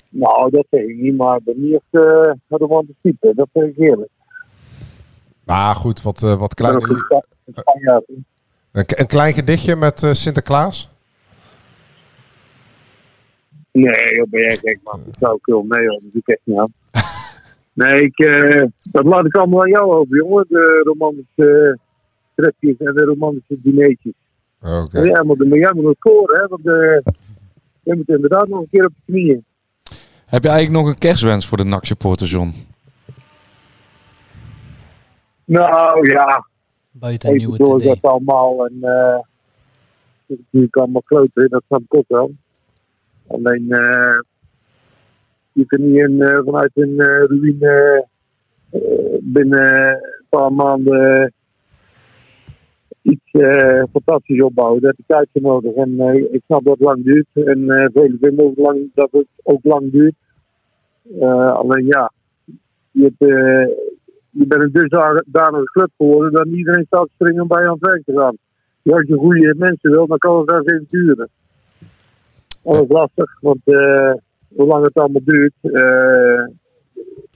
Nou, dat zeg ik niet, maar ik ben niet echt uh, een romantisch type. Dat zeg ik eerlijk. Maar goed, wat, eh, wat Ik klein, een, een klein gedichtje met eh, Sinterklaas. Nee, joh, ben jij gek, man. Dat zou ik wel mee, hoor. Dat doe ik echt niet aan. Nee, ik, eh, dat laat ik allemaal aan jou over, jongen. De romantische tripjes en de romantische dineetjes. Oké. Ja, maar, jij moet nog scoren, hè. Want eh je moet inderdaad nog een keer op je knieën. Heb je eigenlijk nog een kerstwens voor de NAC supporter, John? Nou, ja. Buiten Even nieuwe door dat allemaal. En eh het is natuurlijk allemaal kloten, dat snap ik ook wel. Alleen, eh je kunt niet eh, vanuit een eh, ruïne eh, binnen een paar maanden iets fantastisch opbouwen. Daar heb je tijd voor nodig. En ik snap dat het lang duurt. En velen vinden ook lang, dat het ook lang duurt. Alleen ja, je, hebt, je bent een dusdanige club geworden dat iedereen staat springen bij je aan het te gaan. Als je goede mensen wil, dan kan het daar even duren. En dat is lastig, want hoe lang het allemaal duurt, eh,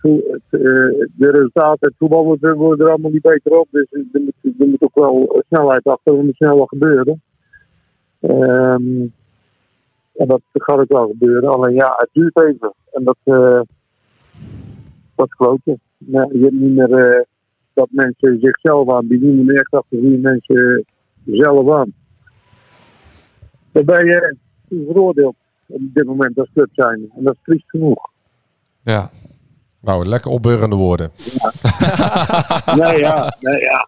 eh, de resultaten, het voetbal worden, er allemaal niet beter op. Dus er moet, er moet ook wel snelheid achter, er moet snel gebeuren. Ehm, en dat gaat ook wel gebeuren. Alleen ja, het duurt even. En dat, eh dat is je hebt niet meer dat mensen zichzelf aanbieden. Je moet meer echt achter die mensen zelf aan. Dan ben je veroordeeld op dit moment als club zijn. En dat is triest genoeg. Ja. Nou, lekker opbeurende woorden. nee, ja, nee, ja.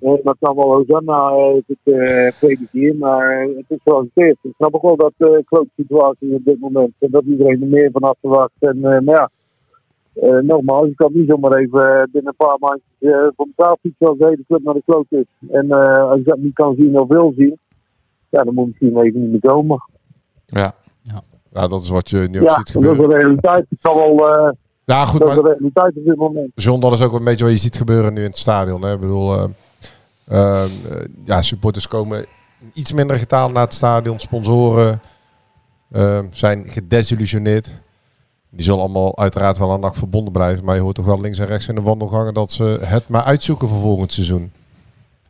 Nee, dat kan wel Hosanna eh, het uh, predikier, maar eh, het is zoals het is. Ik snap ook wel dat uh, klote situatie op dit moment. En dat iedereen er meer van af verwacht. En, uh, maar ja, uh, nogmaals, je kan niet zomaar even uh, binnen een paar maandjes uh, van de tafel fietsen als de hele club naar de kloot is. En uh, als je dat niet kan zien of wil zien, ja, dan moet misschien even niet meer komen. Ja. Ja, dat is wat je nu ook Ja, ziet dat is gebeuren. de realiteit. Het kan wel... Uh, Ja, goed, dat is maar de realiteit op dit moment. John, dat is ook een beetje wat je ziet gebeuren nu in het stadion. Hè? Ik bedoel, eh, eh, eh, ja, supporters komen iets minder getaald naar het stadion. Sponsoren eh, zijn gedesillusioneerd. Die zullen allemaal uiteraard wel aan NAC verbonden blijven. Maar je hoort toch wel links en rechts in de wandelgangen dat ze het maar uitzoeken voor volgend seizoen.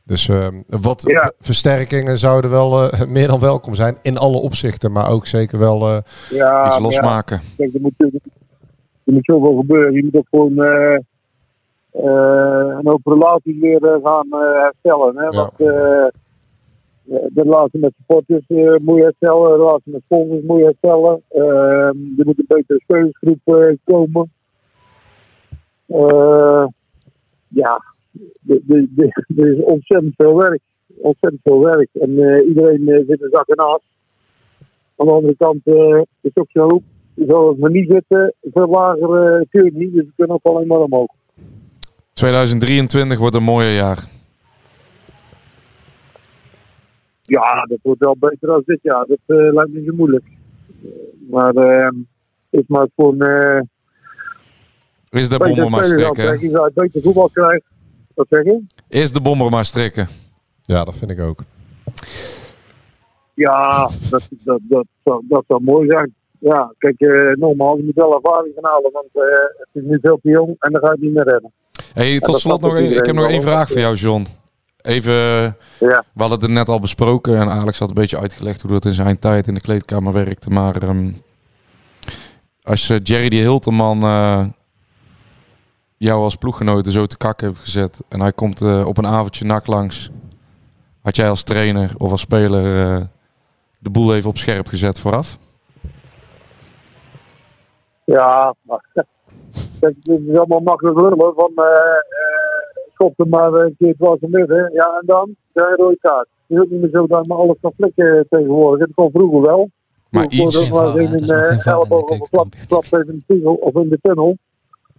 Dus eh, wat Ja. versterkingen zouden wel eh, meer dan welkom zijn in alle opzichten. Maar ook zeker wel eh, Ja, Iets losmaken. Ja, kijk, er moet, er moet zoveel gebeuren. Je moet ook gewoon eh, eh, een hoop relaties leren gaan herstellen. Hè? Want eh, de relatie met supporters moet je herstellen, de relatie met sponsors moet je herstellen. Eh, er moet een betere spelersgroep komen. Eh, ja, er is ontzettend veel werk. Ontzettend veel werk. En eh, iedereen eh, zit een zak en as. Aan de andere kant eh, is het ook zo, zoals we niet zitten, veel lager kun je niet. Dus we kunnen ook alleen maar omhoog. 2023 wordt een mooie jaar. Ja, dat wordt wel beter dan dit jaar. Dat lijkt me niet zo moeilijk. Maar eh is maar gewoon Is de betere bommer maar aantrekken, zodat je beter voetbal krijgt. Wat zeg je? Is de bommer maar strikken. Ja, dat vind ik ook. Ja, dat, dat, dat, zou, dat zou mooi zijn. Ja, kijk, eh nogmaals, je moet wel ervaring gaan halen, want eh, het is nu veel te jong en dan ga je het niet meer redden. Hey, tot slot nog één. Ik heb nog één vraag voor jou, John. Even, Ja. we hadden het net al besproken en Alex had een beetje uitgelegd hoe dat in zijn tijd in de kleedkamer werkte. Maar ehm, als eh, Jerry die Hilterman eh, jou als ploeggenoten zo te kak heeft gezet en hij komt eh, op een avondje nak langs, had jij als trainer of als speler eh, de boel even op scherp gezet vooraf? Ja, maar kijk, het is allemaal makkelijk lullen van eh eh schop er maar een keer dwars in midden. Ja, en dan? Een rode kaart. Het is ook niet meer zo dat je maar alles kan flikken tegenwoordig. Het kon vroeger wel. Maar Vroeger iets- er een Er geen VAR in de eh, elleboog of een klap, klap even in de spiegel of in de tunnel.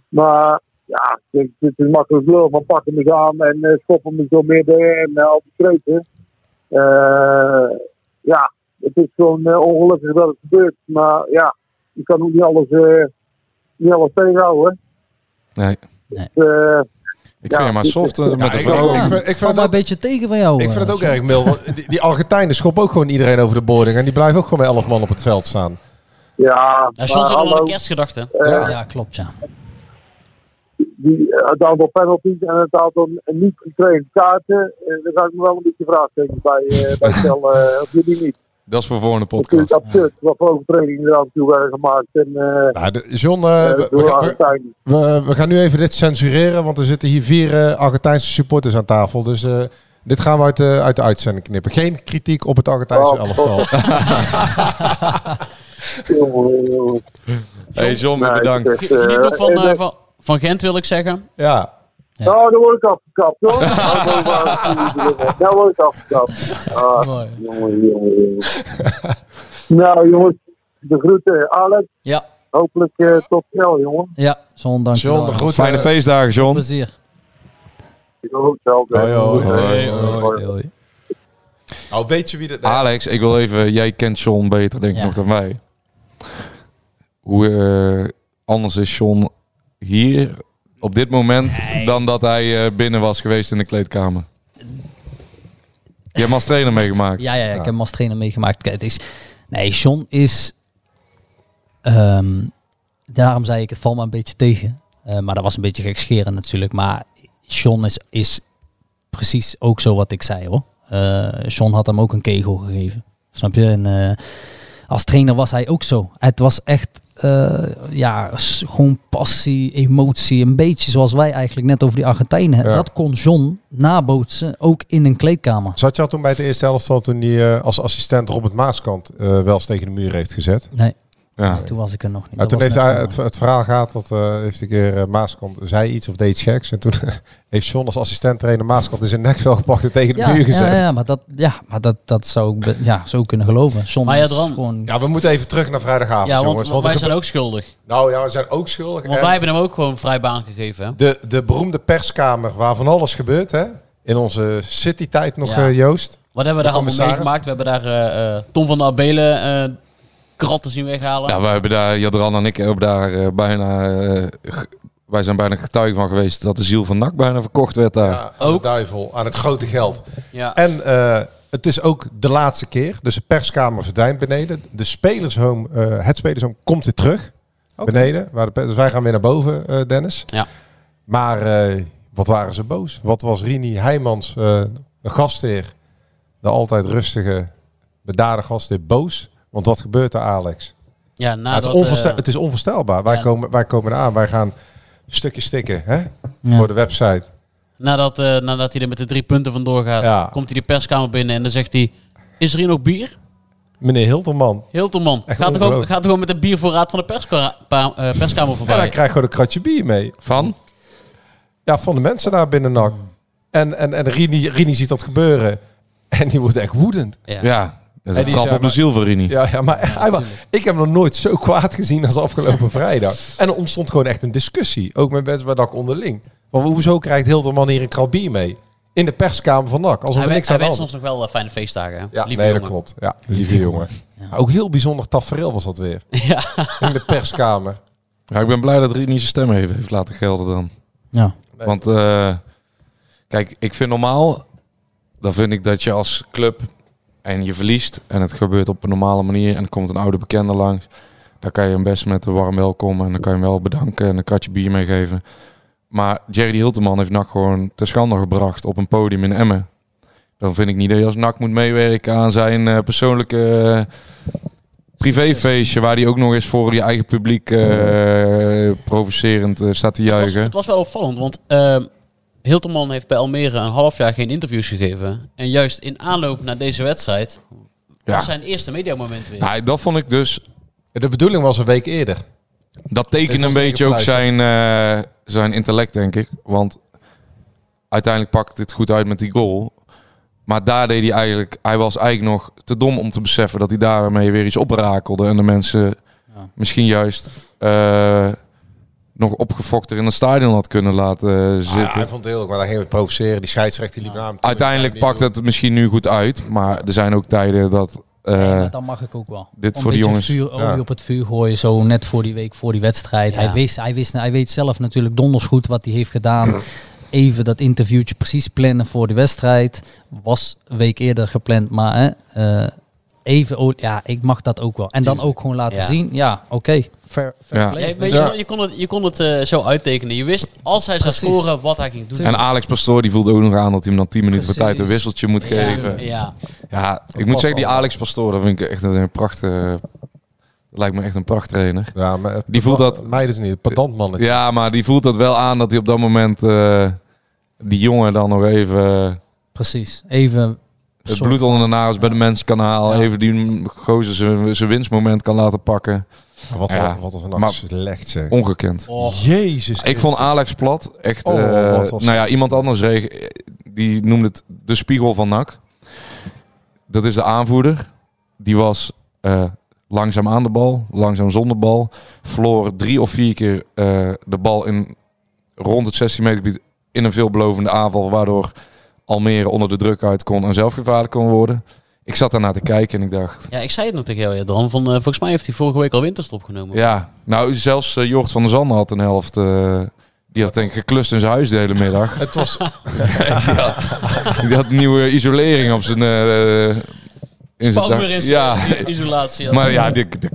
Maar ja, het is makkelijk lullen van pak hem eens aan en eh, schop hem eens door midden en uh, al die kreten. Eh, ja, het is gewoon eh, ongelukkig dat het gebeurt. Maar ja, je kan ook niet alles, eh, niet alles tegenhouden. Nee. Dus, eh, Ik vind je maar soft eh, met de ik, vrouwen. ik, vind, ik vind het ook, een beetje tegen van jou. ik vind het eh, ook erg mil. want Die, die Argentijnen schoppen ook gewoon iedereen over de boarding. En die blijven ook gewoon met elf man op het veld staan. ja, Ja, zit al aan hallo, de kerstgedachte. eh, Ja, klopt, ja. Die, het aantal penalties en het aantal niet gekregen kaarten, eh, daar ga ik me wel een beetje vraagtekens bij, eh bij stellen. eh, of jullie niet. Dat is voor volgende Het is natuurlijk podcast. absurd wat voor overtredingen er af en toe werden gemaakt. En, eh Nou, de- John, eh, eh, we, we gaan- we- Argentijnen. we- we gaan nu even dit censureren. Want er zitten hier vier eh, Argentijnse supporters aan tafel. Dus eh, dit gaan we uit de, uit de uitzending knippen. Geen kritiek op het Argentijnse Oh, elftal. Hey John, Nee, bedankt. is, Geniet eh, nog van, eh, eh, van, van Gent, wil ik zeggen. ja. Nou, dan word ik afgekapt hoor. Nou, Dan word ik afgekapt. Ah, Mooi. jongen, jongen, jongen. Nou jongens, de groeten Alex. Ja. Hopelijk eh, tot snel jongen. Ja, John, dank je John, wel. de groeten. Fijne feestdagen, John. Plezier. Hoi, hoi. Hoi, Hoi, hoi. hoi. Nou, weet je wie dat... Alex, ik wil even, jij kent John beter denk ik Ja. nog dan wij. Hoe eh, anders is John hier op dit moment dan dat hij eh, binnen was geweest in de kleedkamer? Je hebt hem als trainer meegemaakt. Ja, ja, ja, ik heb hem als trainer meegemaakt. Kijk, het is... Nee, John is... ehm, daarom zei ik, het valt me een beetje tegen. Eh, maar dat was een beetje gekscherend natuurlijk. Maar John is, is precies ook zo wat ik zei hoor. Eh John had hem ook een kegel gegeven. Snap je? En als trainer was hij ook zo. Het was echt... eh, ja, gewoon passie, emotie. Een beetje zoals wij eigenlijk net over die Argentijnen. Ja. Dat kon John nabootsen, ook in een kleedkamer. Zat je al toen bij het eerste elftal toen hij eh, als assistent Robert Maaskant eh, wel eens tegen de muur heeft gezet? Nee, Ja. toen was ik er nog niet. Ja, toen heeft hij, het, het verhaal gaat dat eh, heeft een keer eh, Maaskant zei iets of deed iets geks. En toen heeft John als assistent trainer Maaskant in zijn nekvel gepakt en tegen de ja, muur gezet. ja, Ja, ja, maar dat, ja, maar dat, dat zou ik ja, zo kunnen geloven. John Maar ja, is gewoon... we moeten even terug naar vrijdagavond, Ja, want, jongens. want wij zijn ook schuldig. Nou ja, we zijn ook schuldig. Want wij hebben hem ook gewoon vrij baan gegeven. Hè? de, de beroemde perskamer waar van alles gebeurt, hè? In onze citytijd nog, Ja. eh, Joost. Wat hebben we daar allemaal meegemaakt? We hebben daar eh, eh, Tom van der Abelen kratten zien weghalen. Ja, wij hebben daar, Jadran en ik hebben daar eh, bijna, eh, wij zijn bijna getuige van geweest dat de ziel van NAC bijna verkocht werd daar. Ja, aan de duivel, aan het grote geld. Ja. En eh, het is ook de laatste keer. Dus de perskamer verdwijnt beneden. De spelershome, eh, het spelershome komt weer terug. Beneden. Waar de, dus wij gaan weer naar boven, eh, Dennis. Ja. Maar eh, wat waren ze boos? Wat was Rini Heijmans eh, de gastheer, de altijd rustige, bedaarde gastheer, boos. Want wat gebeurt er, Alex? Ja, Ja, het, nadat... is onvoorstel- eh, het is onvoorstelbaar. Wij, ja. komen, wij komen eraan. Wij gaan stukjes stikken hè? Ja. voor de website. nadat, eh, nadat hij er met de drie punten vandoor gaat, Ja. komt hij de perskamer binnen en dan zegt hij... Is er hier nog bier? Meneer Hilterman. Hilterman, Echt gaat er, gewoon, gaat er gewoon met de biervoorraad van de perska- pa- eh, perskamer En voorbij. hij krijgt gewoon een kratje bier mee. Van? Ja, van de mensen daar binnen NAC. En, en, en Rini, Rini ziet dat gebeuren. En die wordt echt woedend. Ja. Ja, dat is En een trap op de maar- ziel voor Rini. Ja, ja maar hij, ik heb hem nog nooit zo kwaad gezien als afgelopen vrijdag. En er ontstond gewoon echt een discussie. Ook met mensen bij NAC onderling. Want hoezo krijgt Hilterman hier een krat bier mee? In de perskamer van NAC. Alsof hij er we- niks hij aan de ons nog wel eh, fijne feestdagen. hè? Ja, Lieve nee, dat klopt. Ja, lieve jongen. Maar Ook heel bijzonder tafereel was dat weer. Ja. In de perskamer. Ja, ik ben blij dat Rini zijn stem even heeft laten gelden dan. Ja. Want eh, kijk, ik vind normaal, dan vind ik dat je als club en je verliest en het gebeurt op een normale manier en er komt een oude bekende langs, dan kan je hem best met een warm welkom en dan kan je hem wel bedanken en een kratje bier meegeven. Maar Jerry Hilteman heeft NAC gewoon te schande gebracht op een podium in Emmen. Dan vind ik niet dat je als NAC moet meewerken aan zijn eh, persoonlijke eh, privéfeestje, waar hij ook nog eens voor je eigen publiek eh, provocerend staat te Het was, juichen. het was wel opvallend, want ehm Hilterman heeft bij Almere een half jaar geen interviews gegeven. En juist in aanloop naar deze wedstrijd Ja. was zijn eerste mediamoment weer. Ja, dat vond ik dus. De bedoeling was een week eerder. Dat tekent een beetje ook zijn, eh, zijn intellect, denk ik. Want uiteindelijk pakt het goed uit met die goal. Maar daar deed hij eigenlijk... Hij was eigenlijk nog te dom om te beseffen dat hij daarmee weer iets oprakelde. En de mensen misschien juist eh, nog opgefokter in het stadion had kunnen laten Ah, zitten. ja, hij vond het heel maar gingen we het provoceren. Die scheidsrechter die liep naar hem toe. Uiteindelijk pakt het misschien nu goed uit. Maar er zijn ook tijden dat... eh, Nee, maar dan mag ik ook wel. dit Een voor die beetje jongens... Vuur, Ja. op het vuur gooien, zo net voor die week, voor die wedstrijd. Ja. Hij, wist, hij, wist, hij weet zelf natuurlijk donders goed wat hij heeft gedaan. Even dat interviewtje precies plannen voor de wedstrijd. Was een week eerder gepland, maar hè, eh, even, ja, ik mag dat ook wel. En dan ook gewoon laten Ja. zien, ja, oké, fair, fair Ja. play. Ja, weet je, je kon het, je kon het eh, zo uittekenen. Je wist als hij zou scoren wat hij ging doen. En Alex Pastoor die voelde ook nog aan dat hij hem dan 10 minuten voor tijd een wisseltje moet Ja, geven. ja. Ja, ik moet zeggen, die Alex Pastoor, dat vind ik echt een prachtige... Dat lijkt me echt een prachttrainer. Ja, maar het Die voelt pedant- dat- Mij dus niet, het pedantmannetje. Ja, maar die voelt dat wel aan dat hij op dat moment eh, die jongen dan nog even Precies, even... het bloed onder de nagels bij de mensen kan halen. Ja. Even die gozer zijn zijn winstmoment kan laten pakken. Wat, Ja, wat, wat een maar- slecht zeg. Ongekend. Oh, Jezus Ik vond Alex Plat echt... Oh, eh, nou ja, iemand anders reg- die noemde het de spiegel van NAC. Dat is de aanvoerder. Die was eh, langzaam aan de bal, langzaam zonder bal. Verloor drie of vier keer eh, de bal in, rond het 16 meter gebied in een veelbelovende aanval. Waardoor Almere onder de druk uit kon en zelf gevaarlijk kon worden. Ik zat daarnaar te kijken en ik dacht... Ja, ik zei het nog tegen jou, ja, Dan. Van, eh, volgens mij heeft hij vorige week al winterstop genomen. Ja, nou zelfs Jort van der Zanden had een helft... eh, die had denk ik geklust in zijn huis de hele middag. Het was... die, had, die had nieuwe isolering op zijn... in zijn Spalmer dak. is ja. isolatie. Maar ja, die, die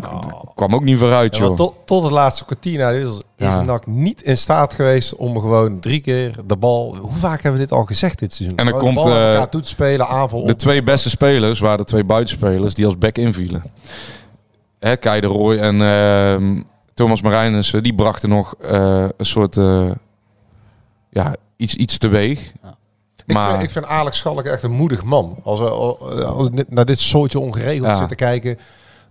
kwam ook niet vooruit, Ja, joh. tot, tot het laatste kwartier na is, is Ja. NAC niet in staat geweest om gewoon drie keer de bal... Hoe vaak hebben we dit al gezegd dit seizoen? En de komt, naar eh, toe te spelen, aanval op. De twee beste spelers waren de twee buitenspelers die als back invielen. Hè, Kei de Roy en ehm, Thomas Marijnissen, die brachten nog eh, een soort... eh, ja, iets, iets teweeg. Ik, Maar vind, ik vind Alex Schalk echt een moedig man. Als we als we naar dit soortje ongeregeld Ja. zitten kijken...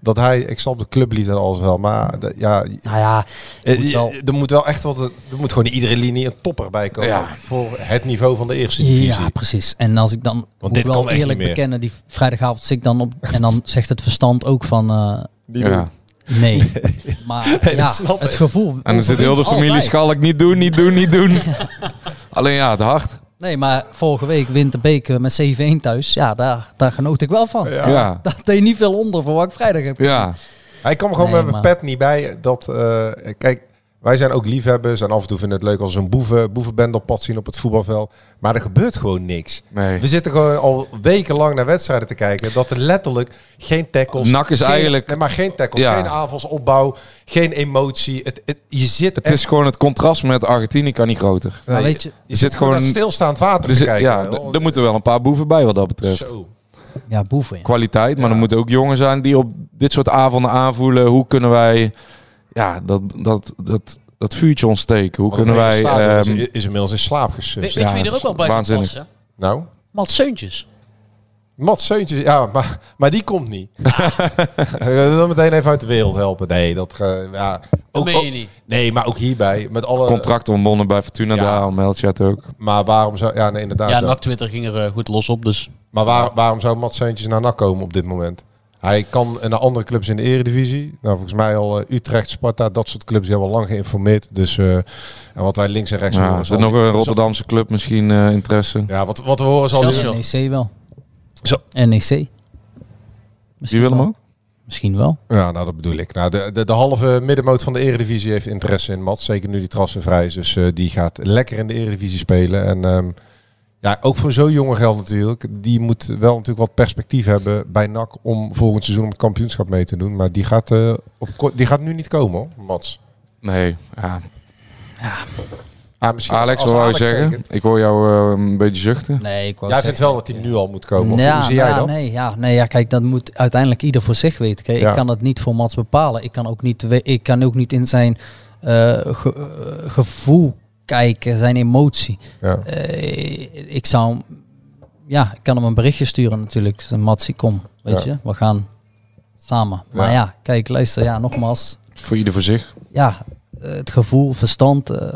Dat hij, ik snap de clublied en alles wel, maar de- ja, Nou ja, moet wel- er moet wel echt wat, er moet gewoon in iedere linie een topper bij komen Ja. voor het niveau van de eerste divisie. Ja, precies. En als ik dan moet dit wel echt eerlijk bekennen, die vrijdagavond zit ik dan op en dan zegt het verstand ook van eh, Die ja. nee. Maar Nee, ja, het gevoel. En dan zit heel de familie. Schalk niet doen, niet doen, niet doen. Alleen ja, het hart. Nee, maar vorige week wint de beker met 7-1 thuis. Ja, daar, daar genoot ik wel van. Ja. Ja. Dat deed niet veel onder voor wat ik vrijdag heb gezien. Ja. Hij kwam gewoon Nee, met mijn maar- pet niet bij dat, eh, kijk, Wij zijn ook liefhebbers en af en toe vinden we het leuk als we een boeven, boevenbende op pad zien op het voetbalveld. Maar er gebeurt gewoon niks. Nee. We zitten gewoon al wekenlang naar wedstrijden te kijken. Dat er letterlijk geen tackles... NAC is geen- eigenlijk- Nee, maar geen tackles, Ja. geen aanvalsopbouw, geen emotie. Het, het, je zit Het echt- is gewoon het contrast met Argentinië kan niet groter. Nee, Maar weet je- je zit gewoon naar stilstaand water er te kijken. Ja, er moeten wel een paar boeven bij wat dat betreft. Zo. Ja, boeven. ja. Kwaliteit, maar er moeten ook jongen zijn die op dit soort avonden aanvoelen. Hoe kunnen wij ja, dat, dat, dat, dat vuurtje ontsteken? Hoe Want kunnen wij... stadion is, ehm, is inmiddels in slaap Weet, gesust. weet je wie er ook wel bij zou passen? Nou, Mats Seuntjes. Mats Seuntjes, ja, maar, maar die komt niet. We willen hem meteen even uit de wereld helpen. Nee, dat... ja, Dat meen je ook- niet. Nee, maar ook hierbij. Met alle... contract ontbonden bij Fortuna Ja. Het ook. Maar waarom zou... Ja, nee, inderdaad. Ja. NAC Twitter ging er eh, goed los op, dus... Maar waar, waarom zou Mats Seuntjes naar NAC komen op dit moment? Hij kan naar andere clubs in de eredivisie. Nou, volgens mij al eh, Utrecht, Sparta, dat soort clubs die hebben al lang geïnformeerd. Dus eh, en wat wij links en rechts Ja, horen... is er nog een zal- Rotterdamse club misschien eh, interesse? Ja, wat, wat we horen zal... NEC wel. Zo. NEC. Die willen hem ook? Misschien wel. Ja, nou dat bedoel ik. Nou, de, de, de halve middenmoot van de Eredivisie heeft interesse in Mats. Zeker nu die transfervrij is. Dus eh, die gaat lekker in de Eredivisie spelen. En ehm, ja, ook voor zo'n jonge geld natuurlijk. Die moet wel natuurlijk wat perspectief hebben bij NAC om volgend seizoen om het kampioenschap mee te doen. Maar die gaat, eh, op, kort- die gaat nu niet komen hoor, Mats. Nee, ja. Ah, misschien als- Alex, als wat wou je Alex zeggen? tekent. Ik hoor jou eh, een beetje zuchten. Nee, ik wou Jij zeggen- vindt wel dat hij nu al moet komen? Of ja, hoe zie jij nou, dat? Nee, ja, nee, ja, kijk, dat moet uiteindelijk ieder voor zich weten. Kijk, Ja. Ik kan het niet voor Mats bepalen. Ik kan ook niet, ik kan ook niet in zijn ge- eh, gevoel kijken, zijn emotie. Ja. Eh, ik zou, ja, ik kan hem een berichtje sturen natuurlijk. Matsie, kom, weet Ja. je, we gaan samen. Maar Ja. ja, kijk, luister, ja, nogmaals, Voor ieder voor zich. ja, eh, het gevoel, verstand, eh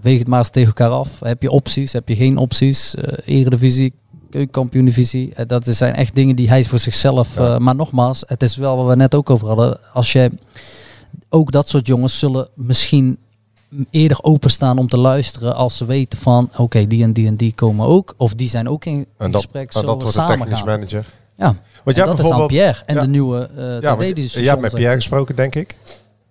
weeg het maar eens tegen elkaar af. Heb je opties, heb je geen opties? eh Eredivisie, keukenkampioen-divisie. Eh, dat zijn echt dingen die hij voor zichzelf... eh, maar nogmaals, het is wel wat we net ook over hadden. Als je... Ook dat soort jongens zullen misschien eerder openstaan om te luisteren als ze weten van oké, die en die en die komen ook. Of die zijn ook in En dat, gesprek, en dat wordt de technisch gaan. manager. Ja, Want jij dat is bijvoorbeeld- aan Pierre en Ja. de nieuwe uh, Ja, jij hebt met Pierre gesproken, denk ik.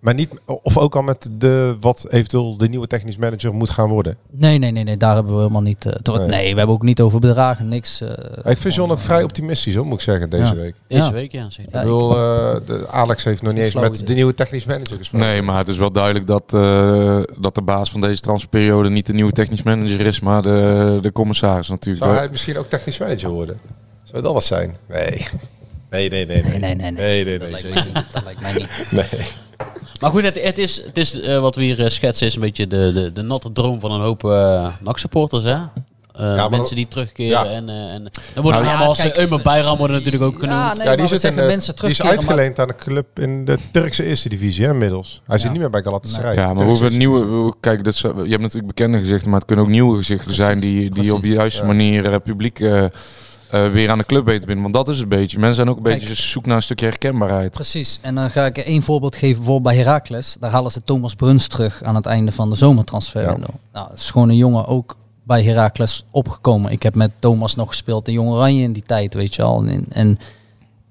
Maar niet, of ook al met de, wat eventueel de nieuwe technisch manager moet gaan worden. Nee, nee, nee, nee, daar hebben we helemaal niet. eh, het wordt- Nee. nee. we hebben ook niet over bedragen, niks. eh, ik vind John ook vrij optimistisch, hoor, moet ik zeggen, deze Ja. week. Deze Ja. week, ja. Zegt Ik hij. bedoel, eh, de, Alex heeft nog niet eens met idee. de nieuwe technisch manager gesproken. Nee, maar het is wel duidelijk dat, eh, dat de baas van deze transferperiode niet de nieuwe technisch manager is, maar de, de commissaris natuurlijk. Zou hij misschien ook technisch manager worden? Zou dat wat zijn? Nee. Nee, nee, nee. Nee, nee, nee. Nee, nee, dat, nee, lijkt zeker mij, niet. dat lijkt mij niet. Nee. Maar goed, het, het is, het is eh, wat we hier eh, schetsen is een beetje de, de, de natte droom van een hoop eh NAC-supporters, hè? Eh, mensen die terugkeren Ja. en, en dan worden Nou, allemaal ja, als kijk, Eumer Bijram worden natuurlijk ook genoemd. nee, Ja, die, zit in, zeggen de- mensen die is maar- uitgeleend aan een club in de Turkse eerste divisie hè, inmiddels. Hij zit niet meer bij Galatasaray. Ja, maar hoeveel eerste nieuwe... Kijk, dat is, je hebt natuurlijk bekende gezichten, maar het kunnen ook nieuwe gezichten zijn die, die op de juiste ja. manier publiek eh, eh, weer aan de club weten binnen. Want dat is het een beetje. Mensen zijn ook een Kijk. beetje zoek naar een stukje herkenbaarheid. Precies, en dan ga ik één voorbeeld geven. Bijvoorbeeld bij Heracles, daar halen ze Thomas Bruns terug aan het einde van de zomertransfer. Ja. Nou, het is gewoon een jongen ook bij Heracles opgekomen. Ik heb met Thomas nog gespeeld in Jong Oranje in die tijd, weet je al. En, en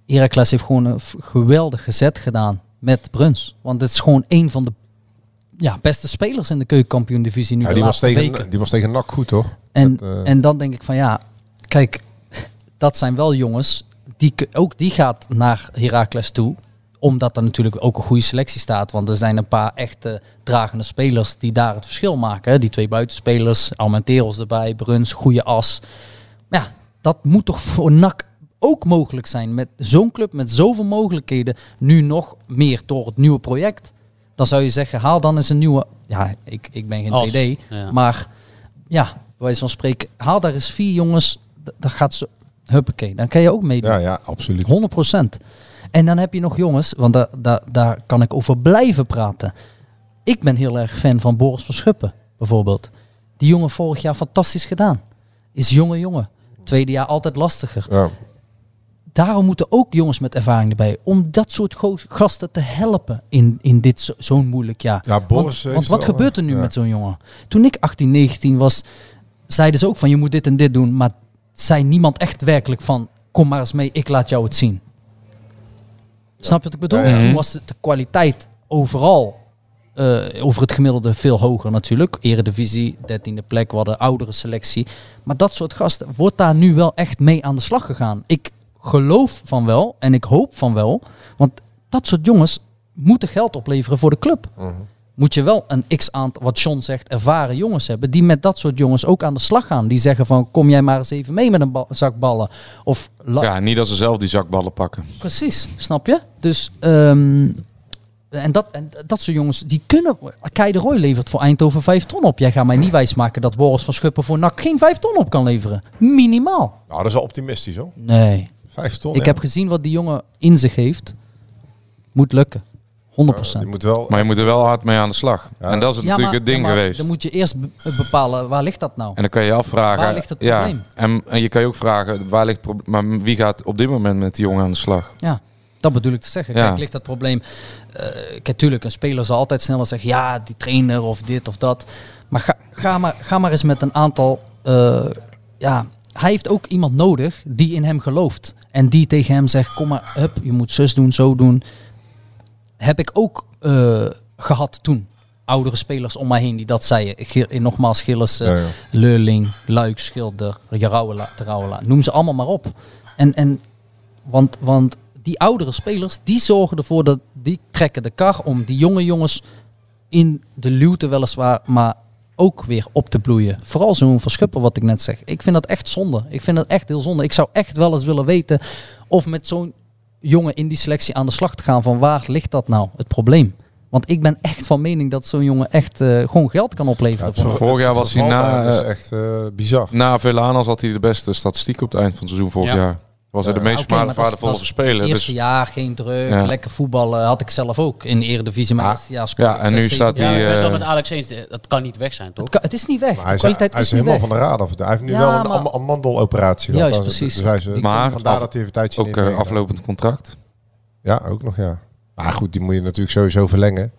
Heracles heeft gewoon een geweldige zet gedaan met Bruns. Want het is gewoon een van de ja, beste spelers in de keukenkampioen divisie nu Ja, de die, was tegen, weken. die was tegen NAC goed, hoor. En, Dat, eh, en dan denk ik van ja, kijk, dat zijn wel jongens, die, ook die gaat naar Heracles toe. Omdat er natuurlijk ook een goede selectie staat. Want er zijn een paar echte dragende spelers die daar het verschil maken. Die twee buitenspelers, Almenteros erbij, Bruns, goede as. Maar ja, dat moet toch voor NAC ook mogelijk zijn. Met zo'n club, met zoveel mogelijkheden. Nu nog meer door het nieuwe project. Dan zou je zeggen, haal dan eens een nieuwe... Ja, ik, ik ben geen TD. ja. Maar ja, bij wijze van spreken, haal daar eens vier jongens. Dat gaat zo... Huppakee, dan kan je ook meedoen. ja, ja, absoluut. 100%. En dan heb je nog jongens, want daar, daar, daar kan ik over blijven praten. Ik ben heel erg fan van Boris van Schuppen, bijvoorbeeld. Die jongen vorig jaar fantastisch gedaan. Is jonge jongen. Tweede jaar altijd lastiger. Ja. Daarom moeten ook jongens met ervaring erbij. Om dat soort gasten te helpen in, in dit zo- zo'n moeilijk jaar. Ja, Boris want, want wat gebeurt er nu ja. met zo'n jongen? Toen ik 18, 19 was, zeiden ze ook van je moet dit en dit doen. Maar zei niemand echt werkelijk van kom maar eens mee, ik laat jou het zien. Snap je wat ik bedoel? Ja. Toen was de, de kwaliteit overal eh, over het gemiddelde veel hoger natuurlijk. Eredivisie, 13e plek, we hadden oudere selectie. Maar dat soort gasten, wordt daar nu wel echt mee aan de slag gegaan? Ik geloof van wel en ik hoop van wel. Want dat soort jongens moeten geld opleveren voor de club. Moet je wel een x aantal, wat John zegt, ervaren jongens hebben. Die met dat soort jongens ook aan de slag gaan. Die zeggen van, kom jij maar eens even mee met een ba- zak ballen. Of Ja, niet dat ze zelf die zakballen pakken. Precies, snap je? Dus, ehm, en, dat, en dat soort jongens, die kunnen... Kei de Roy levert voor Eindhoven 5 ton op. Jij gaat mij niet wijsmaken dat Boris van Schuppen voor NAC geen 5 ton op kan leveren. Minimaal. Nou, dat is wel optimistisch hoor. Nee. Vijf ton. Ik ja. heb gezien wat die jongen in zich heeft. Moet lukken. 100%. Je moet wel, Maar je moet er wel hard mee aan de slag. En dat is Ja, natuurlijk maar- het ding ja, maar geweest. Dan moet je eerst be- bepalen, waar ligt dat nou? En dan kan je afvragen. Waar ligt het ja, probleem? En, en je kan je ook vragen, waar ligt? Maar wie gaat op dit moment met die jongen aan de slag? Ja, dat bedoel ik te zeggen. Ja. Kijk, ligt dat probleem... eh kijk, natuurlijk, een speler zal altijd sneller zeggen... ja, die trainer of dit of dat. Maar ga, ga, maar, ga maar eens met een aantal... eh, ja, hij heeft ook iemand nodig die in hem gelooft. En die tegen hem zegt, kom maar, hup, je moet zus doen, zo doen. Heb ik ook eh, gehad toen. Oudere spelers om mij heen die dat zeiden. Ge- nogmaals, Gilles, eh, Ja, ja. Leurling, Luik, Schilder, Jarouwela, Terouwela. Noem ze allemaal maar op. En, en want, want die oudere spelers, die zorgen ervoor dat die trekken de kar om die jonge jongens in de luwte weliswaar, maar ook weer op te bloeien. Vooral zo'n verschuppen wat ik net zeg. Ik vind dat echt zonde. Ik vind dat echt heel zonde. Ik zou echt wel eens willen weten of met zo'n jongen in die selectie aan de slag te gaan van waar ligt dat nou, het probleem. Want ik ben echt van mening dat zo'n jongen echt eh, gewoon geld kan opleveren. voor- Vorig jaar was hij na, is eh, echt eh, bizar. na Velanas had hij de beste statistiek op het eind van het seizoen vorig Ja. jaar. Was hij de Ja. meest maar is- waardevolle speler. Eerste Dus, jaar geen druk, Ja. lekker voetballen. Had ik zelf ook in de Eredivisie. Maar eerste scoorde ja, ik en nu staat zeven hij, wel eh, met Alex eens, dat kan niet weg zijn, toch? Het, kan- het is niet weg. Maar hij is, hij is, is niet helemaal weg. van de radar. Hij heeft nu Ja, wel een maar- am- mandeloperatie Juist, gehad. precies. Dus hij is, Maar vandaar af- dat hij even een tijdje ook eh, meegedaan. aflopend contract. Ja, ook nog ja. Maar goed, die moet je natuurlijk sowieso verlengen.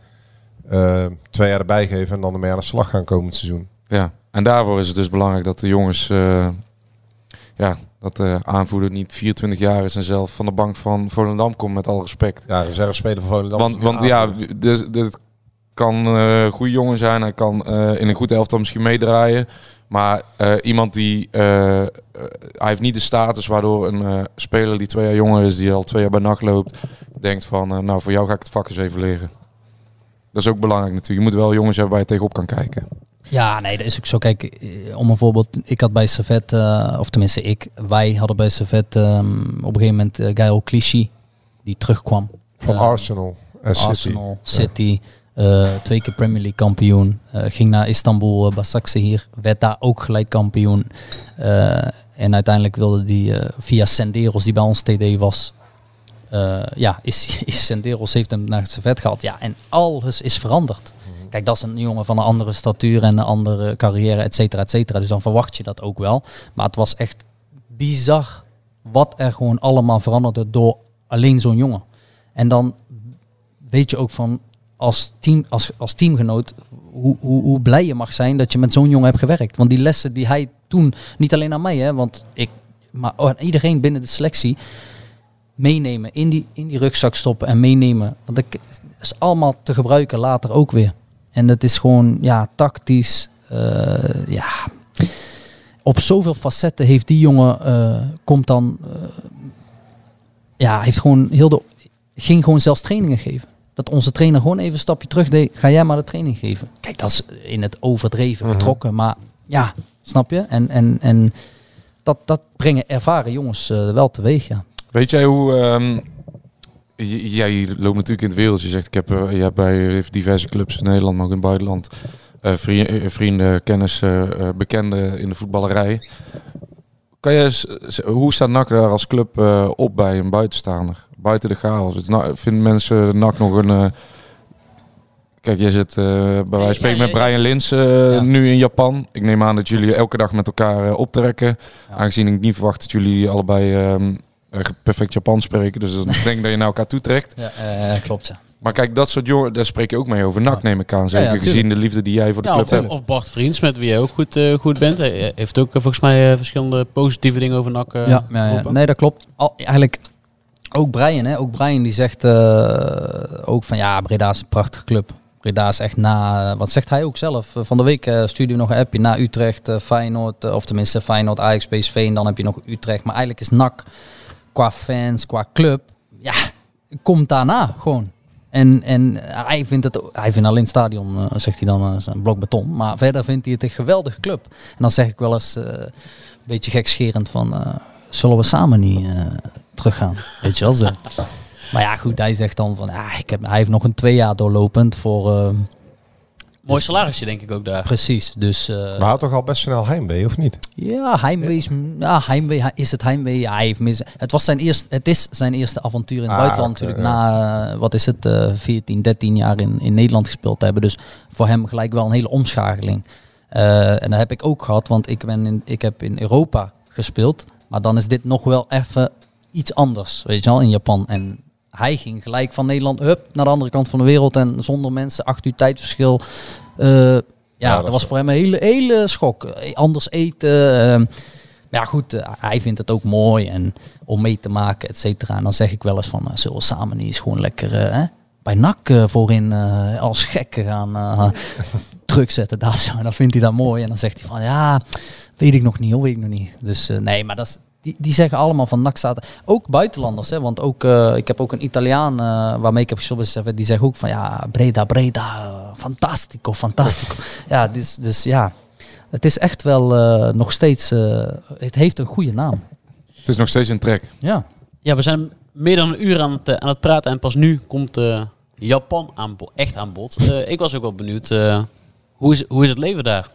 Eh, twee jaar erbij geven en dan ermee aan de slag gaan komend seizoen. Ja, en daarvoor is het dus belangrijk dat de jongens, eh, ja, dat de aanvoerder niet 24 jaar is en zelf van de bank van Volendam komt met al respect. Ja, reserve speler van Volendam. Want, want ja, dus, dus het kan eh, een goede jongen zijn, hij kan eh, in een goed elftal misschien meedraaien. Maar eh, iemand die, eh, eh, hij heeft niet de status waardoor een eh, speler die twee jaar jonger is, die al twee jaar bij nacht loopt, denkt van, eh, nou voor jou ga ik het vak eens even leren. Dat is ook belangrijk natuurlijk. Je moet wel jongens hebben waar je tegenop kan kijken. Ja, nee, dat is ook zo. Kijk, eh, om een voorbeeld. Ik had bij Servet, eh, of tenminste ik, wij hadden bij Servet ehm, op een gegeven moment uh, Gael Clichy, die terugkwam. Van Eh, Arsenal en City. Arsenal, City. eh, twee keer Premier League kampioen. Eh, ging naar Istanbul, Basakse hier. Werd daar ook gelijk kampioen. En uiteindelijk wilde die via Senderos, die bij ons TD was. Ja, is, is Senderos heeft hem naar het servet gehad. Ja, en alles is veranderd. Kijk, dat is een jongen van een andere statuur en een andere carrière, et cetera, et cetera. Dus dan verwacht je dat ook wel. Maar het was echt bizar wat er gewoon allemaal veranderde door alleen zo'n jongen. En dan weet je ook van als, team, als, als teamgenoot hoe, hoe, hoe blij je mag zijn dat je met zo'n jongen hebt gewerkt. Want die lessen die hij toen, niet alleen aan mij, hè, want ik, maar aan iedereen binnen de selectie, meenemen, in die, in die rugzak stoppen en meenemen. Want dat is allemaal te gebruiken later ook weer. En dat is gewoon, ja, tactisch, uh, ja. Op zoveel facetten heeft die jongen, uh, komt dan, uh, ja, heeft gewoon heel de, ging gewoon zelfs trainingen geven. Dat onze trainer gewoon even een stapje terug deed. Ga jij maar de training geven. Kijk, dat is in het overdreven betrokken. Mm -hmm. Maar ja, snap je? En, en, en dat, dat brengen ervaren jongens uh, wel teweeg, ja. Weet jij hoe... Um, jij loopt natuurlijk in het wereld. Je zegt, ik heb, je hebt bij diverse clubs in Nederland, maar ook in het buitenland... Uh, vrienden, vrienden, kennissen, bekenden in de voetballerij. Kan je, hoe staat NAC daar als club op bij een buitenstaander? buiten de chaos. Het vinden mensen NAC nog een... Kijk, jij zit uh, bij wijze van spreken ja, ja, met Brian Lins uh, ja. nu in Japan. Ik neem aan dat jullie elke dag met elkaar optrekken. Aangezien ik niet verwacht dat jullie allebei um, perfect Japan spreken. Dus ik denk dat je naar elkaar toetrekt. Ja, klopt, ja. Maar kijk, dat soort jongen, daar spreek je ook mee over. NAC neem ik aan, zeker gezien de liefde die jij voor de club hebt. Of Bart Vriends, met wie jij ook goed, uh, goed bent. Hij heeft ook volgens mij verschillende positieve dingen over NAC ja, ja, nee, dat klopt. Al, eigenlijk ook Brian, hè? ook Brian die zegt uh, ook van ja, Breda is een prachtige club. Breda is echt na, eh, wat zegt hij ook zelf? Eh, Van de week eh stuurde hij nog een appje na Utrecht, eh, Feyenoord, eh, of tenminste Feyenoord, Ajax, PSV en dan heb je nog Utrecht. Maar eigenlijk is NAC qua fans, qua club, ja, komt daarna gewoon. En, en hij vindt het, hij vindt alleen het stadion, eh, zegt hij dan, eh, een blok beton. Maar verder vindt hij het een geweldige club. En dan zeg ik wel eens, eh, een beetje gekscherend van, eh, zullen we samen niet eh, teruggaan? Weet je wel zo. Maar ja, goed, hij zegt dan van, ja, ik heb, hij heeft nog een twee jaar doorlopend voor... eh, Mooi salarisje denk ik ook daar. Precies, dus... eh, Maar hij had toch al best snel heimwee, of niet? ja, Heimwee is, ja, Heimwee, is het Heimwee? Ja, hij heeft mis, het, was zijn eerste, het is zijn eerste avontuur in het Ah, buitenland natuurlijk. Na, eh, wat is het, eh 14, 13 jaar in, in Nederland gespeeld te hebben. Dus voor hem gelijk wel een hele omschakeling. Eh, en dat heb ik ook gehad, want ik, ben in, ik heb in Europa gespeeld. Maar dan is dit nog wel even iets anders, weet je wel, in Japan. En hij ging gelijk van Nederland hup, naar de andere kant van de wereld. En zonder mensen, acht uur tijdverschil. Eh, ja, dat, was voor hem een hele, hele schok. Anders eten. maar ja, goed, eh, hij vindt het ook mooi en om mee te maken, et cetera. En dan zeg ik wel eens van, eh, zullen we samen niet eens gewoon lekker hè, bij NAC voorin als gekken gaan druk zetten. Daar zo. En dan vindt hij dat mooi. En dan zegt hij van, ja, weet ik nog niet hoor, weet ik nog niet. Dus nee, maar dat is, die, die zeggen allemaal van NAC staat... Ook buitenlanders, hè, want ook, eh, ik heb ook een Italiaan eh, waarmee ik heb gespeeld Die zegt ook van, ja, Breda, Breda, fantastico, fantastico. ja, dus, dus ja, het is echt wel eh, nog steeds... eh, het heeft een goede naam. Het is nog steeds een trek. Ja. Ja, we zijn meer dan een uur aan het, aan het praten en pas nu komt eh, Japan aan echt aan bod. Eh, ik was ook wel benieuwd, eh, hoe, is, hoe is het leven daar?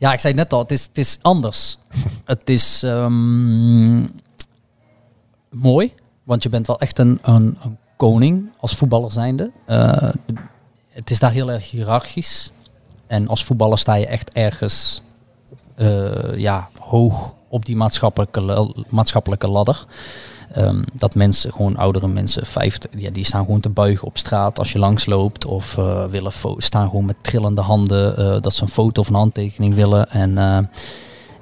Ja, ik zei net al, het is, het is anders. het is ehm, mooi, want je bent wel echt een, een, een koning als voetballer zijnde. Eh, het is daar heel erg hiërarchisch. En als voetballer sta je echt ergens eh, ja, hoog op die maatschappelijke, maatschappelijke ladder. Ehm, dat mensen, gewoon oudere mensen, 50, ja, die staan gewoon te buigen op straat als je langsloopt. Of eh, willen staan gewoon met trillende handen eh, dat ze een foto of een handtekening willen. En eh,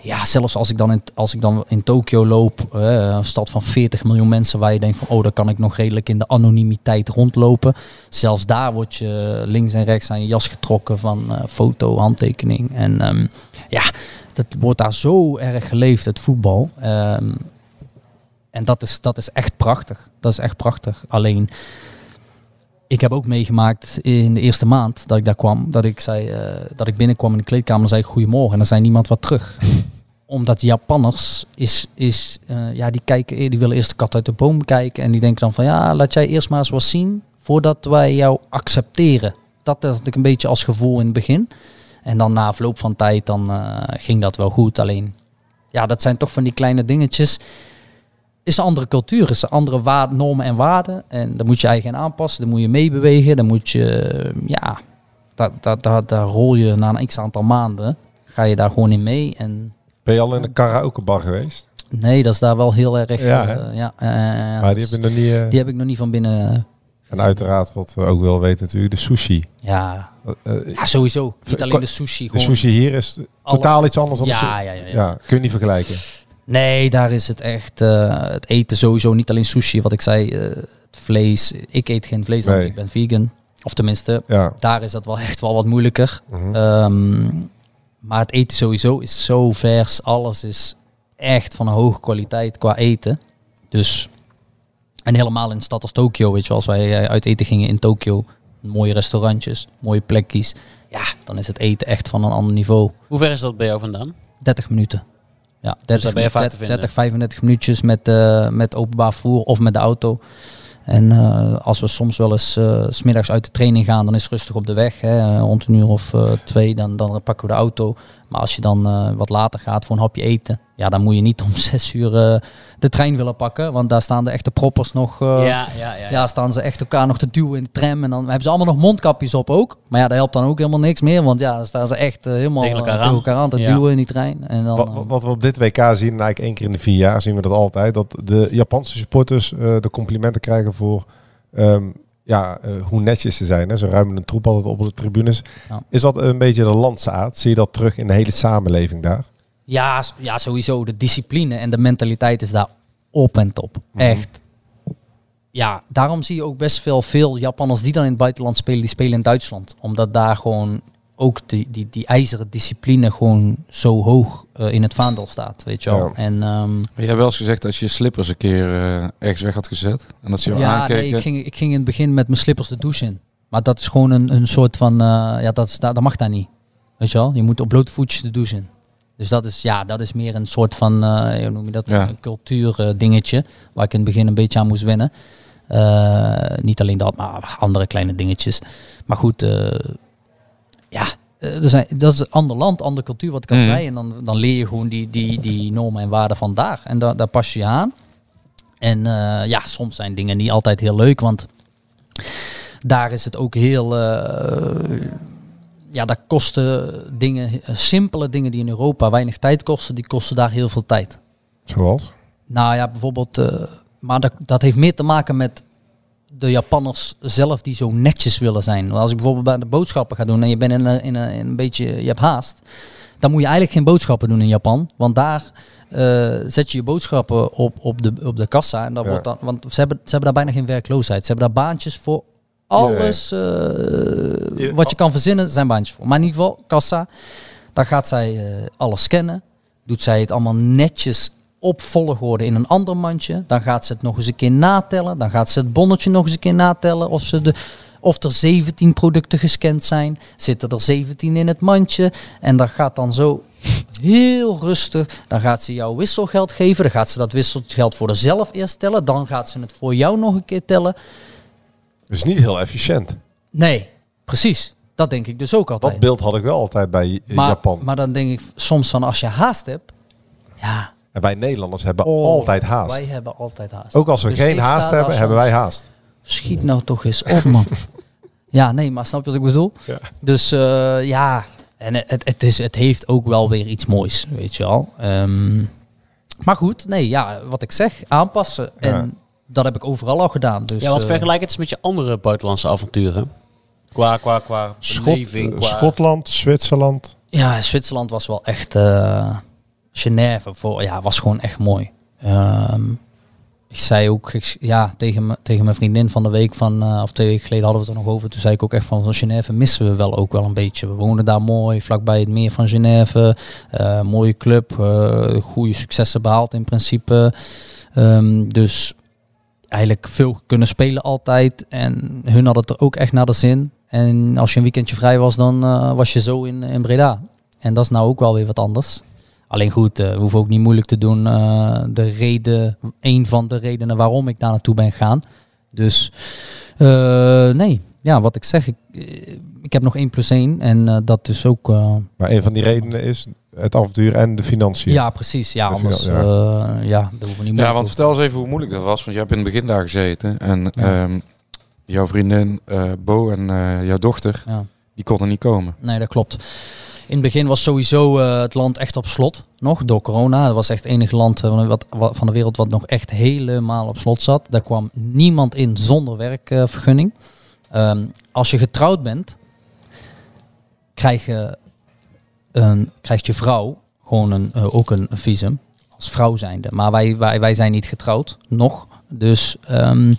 ja, zelfs als ik dan in, als ik dan in Tokio loop, een stad van 40 miljoen mensen, waar je denkt van, oh, daar kan ik nog redelijk in de anonimiteit rondlopen. Zelfs daar word je links en rechts aan je jas getrokken van foto, handtekening. En ehm, ja, dat wordt daar zo erg geleefd, het voetbal. Ehm, en dat is, dat is echt prachtig. Dat is echt prachtig. Alleen, ik heb ook meegemaakt in de eerste maand dat ik daar kwam, dat ik, zei, eh, dat ik binnenkwam in de kleedkamer en zei goedemorgen. En dan zei niemand wat terug. Omdat Japanners is, is eh, ja, die kijken, eer- die willen eerst de kat uit de boom kijken. En die denken dan van ja, laat jij eerst maar eens wat zien voordat wij jou accepteren. Dat had ik een beetje als gevoel in het begin. En dan na verloop van tijd, dan eh, ging dat wel goed. Alleen, ja, dat zijn toch van die kleine dingetjes is een andere cultuur, is een andere waarden, normen en waarden. En daar moet je eigen aanpassen, daar moet je meebewegen, dan moet je, ja, daar, daar, daar, daar rol je na een x aantal maanden, ga je daar gewoon in mee. En Ben je al in de karaokebar geweest? nee, dat is daar wel heel erg, Ja, eh, ja, Maar die heb je nog niet... eh, die heb ik nog niet van binnen, En uiteraard, wat we ook wel weten natuurlijk, de sushi. ja, Eh, ja, sowieso. Niet alleen de sushi, De sushi hier is alle- totaal iets anders dan de Ja, su- ja, ja, ja. kun je niet vergelijken. Nee, daar is het echt eh, het eten sowieso niet alleen sushi, wat ik zei, eh, het vlees. Ik eet geen vlees, want Nee. ik ben vegan. Of tenminste, Ja. daar is dat wel echt wel wat moeilijker. Mhm. Ehm, maar het eten sowieso is zo vers. Alles is echt van een hoge kwaliteit qua eten. Dus, en helemaal in een stad als Tokio, weet je als wij eh, uit eten gingen in Tokio, mooie restaurantjes, mooie plekjes. Ja, dan is het eten echt van een ander niveau. Hoe ver is dat bij jou vandaan? 30 minuten. Ja, 30, daar ben je vaak te 30, vinden. 30, 35 minuutjes met, eh, met openbaar vervoer of met de auto. En eh, als we soms wel eens s smiddags uit de training gaan, dan is het rustig op de weg. Hè, rond een uur of twee, dan, dan pakken we de auto. Maar als je dan eh, wat later gaat voor een hapje eten, ja, dan moet je niet om zes uur eh, de trein willen pakken. Want daar staan de echte proppers nog. eh, Ja, ja, ja, ja. staan ze echt elkaar nog te duwen in de tram. En dan hebben ze allemaal nog mondkapjes op ook. Maar ja, dat helpt dan ook helemaal niks meer. Want ja, dan staan ze echt helemaal Tegen elkaar aan. elkaar aan te Ja. duwen in die trein. En dan, Wat, we op dit WK zien, en eigenlijk één keer in de vier jaar zien we dat altijd, dat de Japanse supporters eh, de complimenten krijgen voor ehm, ja, eh, hoe netjes ze zijn. Hè. Ze ruimen een troep altijd op de tribunes. Ja. Is dat een beetje de landsaard? Zie je dat terug in de hele samenleving daar? Ja, ja, sowieso. De discipline en de mentaliteit is daar op en top. Mhm. Echt. ja, daarom zie je ook best veel, veel Japanners die dan in het buitenland spelen, die spelen in Duitsland. Omdat daar gewoon ook die, die, die ijzeren discipline gewoon zo hoog eh, in het vaandel staat, weet je wel. Ja. En, ehm, Je hebt wel eens gezegd dat je je slippers een keer eh, ergens weg had gezet. En dat ze jou ja, aankeken. nee, ik, ging, ik ging in het begin met mijn slippers de douche in. Maar dat is gewoon een, een soort van, eh, ja, dat, is, dat, dat mag daar niet. Weet je wel, je moet op blote voetjes de douche in. Dus dat is, ja, dat is meer een soort van, eh, hoe noem je dat, Ja. een cultuurdingetje. waar ik in het begin een beetje aan moest wennen. Eh, niet alleen dat, maar andere kleine dingetjes. Maar goed, eh, ja, eh, er zijn, dat is een ander land, andere cultuur, wat ik al Mhm. zei. En dan, dan leer je gewoon die, die, die normen en waarden van daar. En daar daar pas je je aan. En eh, ja, soms zijn dingen niet altijd heel leuk, want daar is het ook heel. eh, ja, daar kosten dingen, simpele dingen die in Europa weinig tijd kosten, die kosten daar heel veel tijd. Zoals? Nou ja, bijvoorbeeld, maar dat, dat heeft meer te maken met de Japanners zelf die zo netjes willen zijn. Want Als ik bijvoorbeeld bij de boodschappen ga doen en je bent in een, in een, in een beetje, je hebt haast, dan moet je eigenlijk geen boodschappen doen in Japan, want daar eh, zet je je boodschappen op, op, de, op de kassa en dan Ja. wordt dan, want ze hebben, ze hebben daar bijna geen werkloosheid. Ze hebben daar baantjes voor alles eh, wat je kan verzinnen, zijn baantjes voor. Maar in ieder geval, kassa, dan gaat zij eh, alles scannen, doet zij het allemaal netjes op volgorde in een ander mandje. Dan gaat ze het nog eens een keer natellen. Dan gaat ze het bonnetje nog eens een keer natellen. Of, ze de, of er 17 producten gescand zijn. Zitten er 17 in het mandje. En dat gaat dan zo heel rustig. Dan gaat ze jou wisselgeld geven. Dan gaat ze dat wisselgeld voor haarzelf eerst tellen. Dan gaat ze het voor jou nog een keer tellen. Dat is niet heel efficiënt. Nee, precies. Dat denk ik dus ook altijd. Dat beeld had ik wel altijd bij maar, Japan. maar dan denk ik soms van als je haast hebt. Ja, En wij Nederlanders hebben oh, altijd haast. Wij hebben altijd haast. Ook als we Dus geen haast hebben, hebben wij haast. Schiet nou toch eens op, man. ja, nee, maar snap je wat ik bedoel? Ja. Dus eh, ja, en het, het, is, het heeft ook wel weer iets moois, weet je wel. Ehm, maar goed, nee, ja, wat ik zeg, aanpassen. En Ja. dat heb ik overal al gedaan. Dus, ja, want eh, vergelijk het eens met je andere buitenlandse avonturen. Qua, qua, qua beleving, eh, qua... Schotland, Zwitserland. Ja, Zwitserland was wel echt. eh Genève voor, ja, was gewoon echt mooi. Ehm, ik zei ook ja, tegen, tegen mijn vriendin van de week van, eh, of twee weken geleden hadden we het er nog over. Toen zei ik ook echt van, van Genève missen we wel ook wel een beetje. We wonen daar mooi, vlakbij het meer van Genève. Eh, mooie club, eh, goede successen behaald in principe. Ehm, dus eigenlijk veel kunnen spelen altijd. En hun hadden het er ook echt naar de zin. En als je een weekendje vrij was, dan was je zo in, in Breda. En dat is nou ook wel weer wat anders. Alleen goed, eh, we hoeven ook niet moeilijk te doen. eh, de reden, een van de redenen waarom ik daar naartoe ben gegaan. Dus eh, nee, ja, wat ik zeg, ik, eh, ik heb nog 1 plus 1 en eh, dat is ook... eh, Maar een van die redenen is het avontuur en de financiën. ja, precies. Ja, De anders ja. ja, dat hoeven we niet Ja, want te vertel eens even hoe moeilijk dat was. Want je hebt in het begin daar gezeten. En Ja. ehm, jouw vriendin eh, Bo en eh, jouw dochter, Ja. die konden niet komen. Nee, dat klopt. In het begin was sowieso eh, het land echt op slot, nog door corona. Het was echt het enige land eh, wat, van de wereld wat nog echt helemaal op slot zat. Daar kwam niemand in zonder werkvergunning. Ehm, als je getrouwd bent, krijg je een, krijgt je vrouw gewoon een, eh, ook een, een visum als vrouw zijnde. Maar wij, wij, wij zijn niet getrouwd, nog. Dus ehm,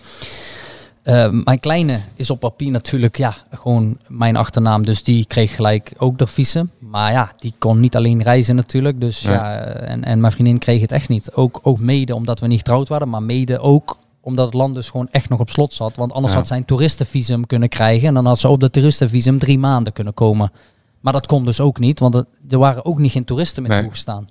eh, mijn kleine is op papier natuurlijk ja, gewoon mijn achternaam. Dus die kreeg gelijk ook de visum. Maar ja, die kon niet alleen reizen natuurlijk. Dus ja, en, en mijn vriendin kreeg het echt niet. Ook, ook mede omdat we niet getrouwd waren. Maar mede ook omdat het land dus gewoon echt nog op slot zat. Want anders Ja. had zij een toeristenvisum kunnen krijgen. En dan had ze op de toeristenvisum drie maanden kunnen komen. Maar dat kon dus ook niet. Want er waren ook niet geen toeristen meer Nee. toegestaan.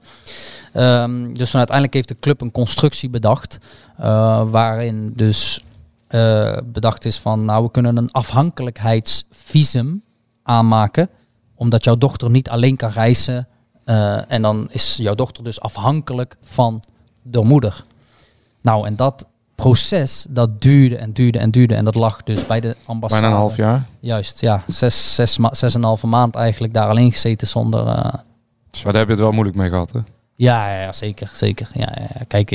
Ehm, dus uiteindelijk heeft de club een constructie bedacht. eh, waarin dus eh, bedacht is van, nou we kunnen een afhankelijkheidsvisum aanmaken, omdat jouw dochter niet alleen kan reizen eh, en dan is jouw dochter dus afhankelijk van de moeder. Nou en dat proces, dat duurde en duurde en duurde en dat lag dus bij de ambassade. Bijna een half jaar. Juist, ja, zes, zes, ma- zes en een halve maand eigenlijk daar alleen gezeten zonder... eh, Maar daar heb je het wel moeilijk mee gehad, hè? ja, ja, ja, zeker, zeker. Ja, ja. Kijk,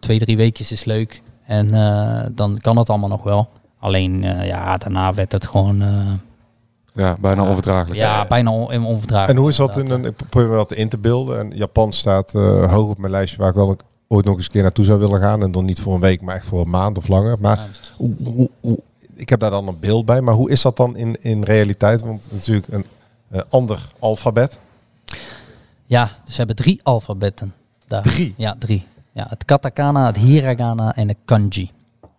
twee, drie weekjes is leuk. En eh, dan kan het allemaal nog wel. Alleen, eh, ja, daarna werd het gewoon... eh, Ja, bijna onverdraaglijk. ja, bijna on onverdraaglijk. En hoe is dat in een, ik probeer me dat in te beelden. En Japan staat eh, hoog op mijn lijstje waar ik wel een- ooit nog eens een keer naartoe zou willen gaan. En dan niet voor een week, maar echt voor een maand of langer. Maar Hoe, hoe, hoe- ik heb daar dan een beeld bij, maar hoe is dat dan in, in realiteit? Want natuurlijk een eh, ander alfabet. Ja, dus ze hebben drie alfabetten. Daar. Drie? Ja, drie. Ja, het katakana, het hiragana en het kanji.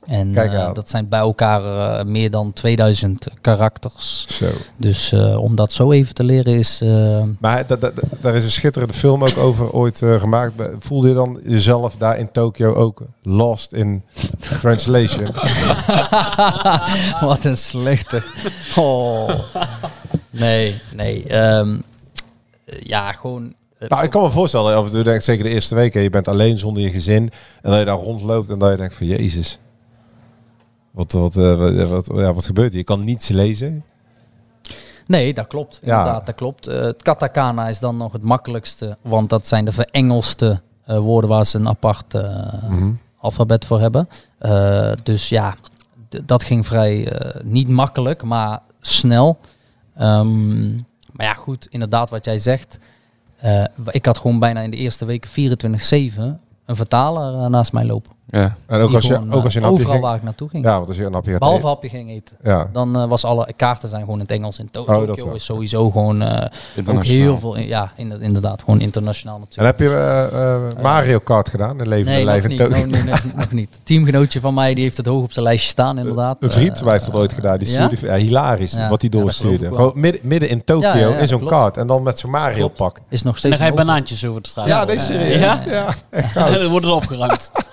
En eh, dat zijn bij elkaar eh, meer dan 2000 karakters. Zo. Dus eh, om dat zo even te leren is... Maar da- da- da- daar is een schitterende film ook over ooit gemaakt. Voelde je dan jezelf daar in Tokio ook lost in translation? Wat een slechte. Oh. Nee, nee. ehm, ja, gewoon... eh, Nou, ik kan me voorstellen, af en toe denk ik, zeker de eerste weken, je bent alleen zonder je gezin. En dat je daar rondloopt en dat je denkt van, jezus. Wat, wat, eh, wat, wat, ja, wat gebeurt hier? Je kan niets lezen. Nee, dat klopt. Ja. Inderdaad, dat klopt. Eh, het katakana is dan nog het makkelijkste, want dat zijn de verengelse eh, woorden waar ze een apart Mhm. alfabet voor hebben. Dus ja, dat ging vrij niet makkelijk, maar snel. Ehm, maar ja, goed, inderdaad wat jij zegt. Eh, ik had gewoon bijna in de eerste weken 24-7 een vertaler eh, naast mij lopen. Ja. En ook als je, gewoon, ook als je een eh, hapje overal ging- waar ik naartoe ging. Ja, want als je een hapje gaat Behalve eten- hapje ging eten. Ja. Dan eh, was alle kaarten zijn gewoon in het Engels. In Oh, dat Tokio wel. is sowieso gewoon eh, ook Internationaal. heel veel. in- Ja, in- inderdaad, gewoon internationaal En natuurlijk. heb je eh, eh, Mario Kart gedaan? In leven Nee, en nog in niet, Tokio? nog, niet, nog, nog niet. Teamgenootje van mij die heeft het hoog op zijn lijstje staan, inderdaad. Een vriend van mij heeft dat ooit gedaan. Die ja? stuurde, ja? hilarisch Ja, wat hij ja, dat doorstuurde. geloof ik wel. Gewoon midden, midden in Tokio Ja, ja, ja, in zo'n klopt. kart. En dan met zo'n Mario pak. Is nog En steeds dan ga je een banaantjes over de straat. Ja, nee, serieus. Ja? Ja, En dan worden er opgeruimd.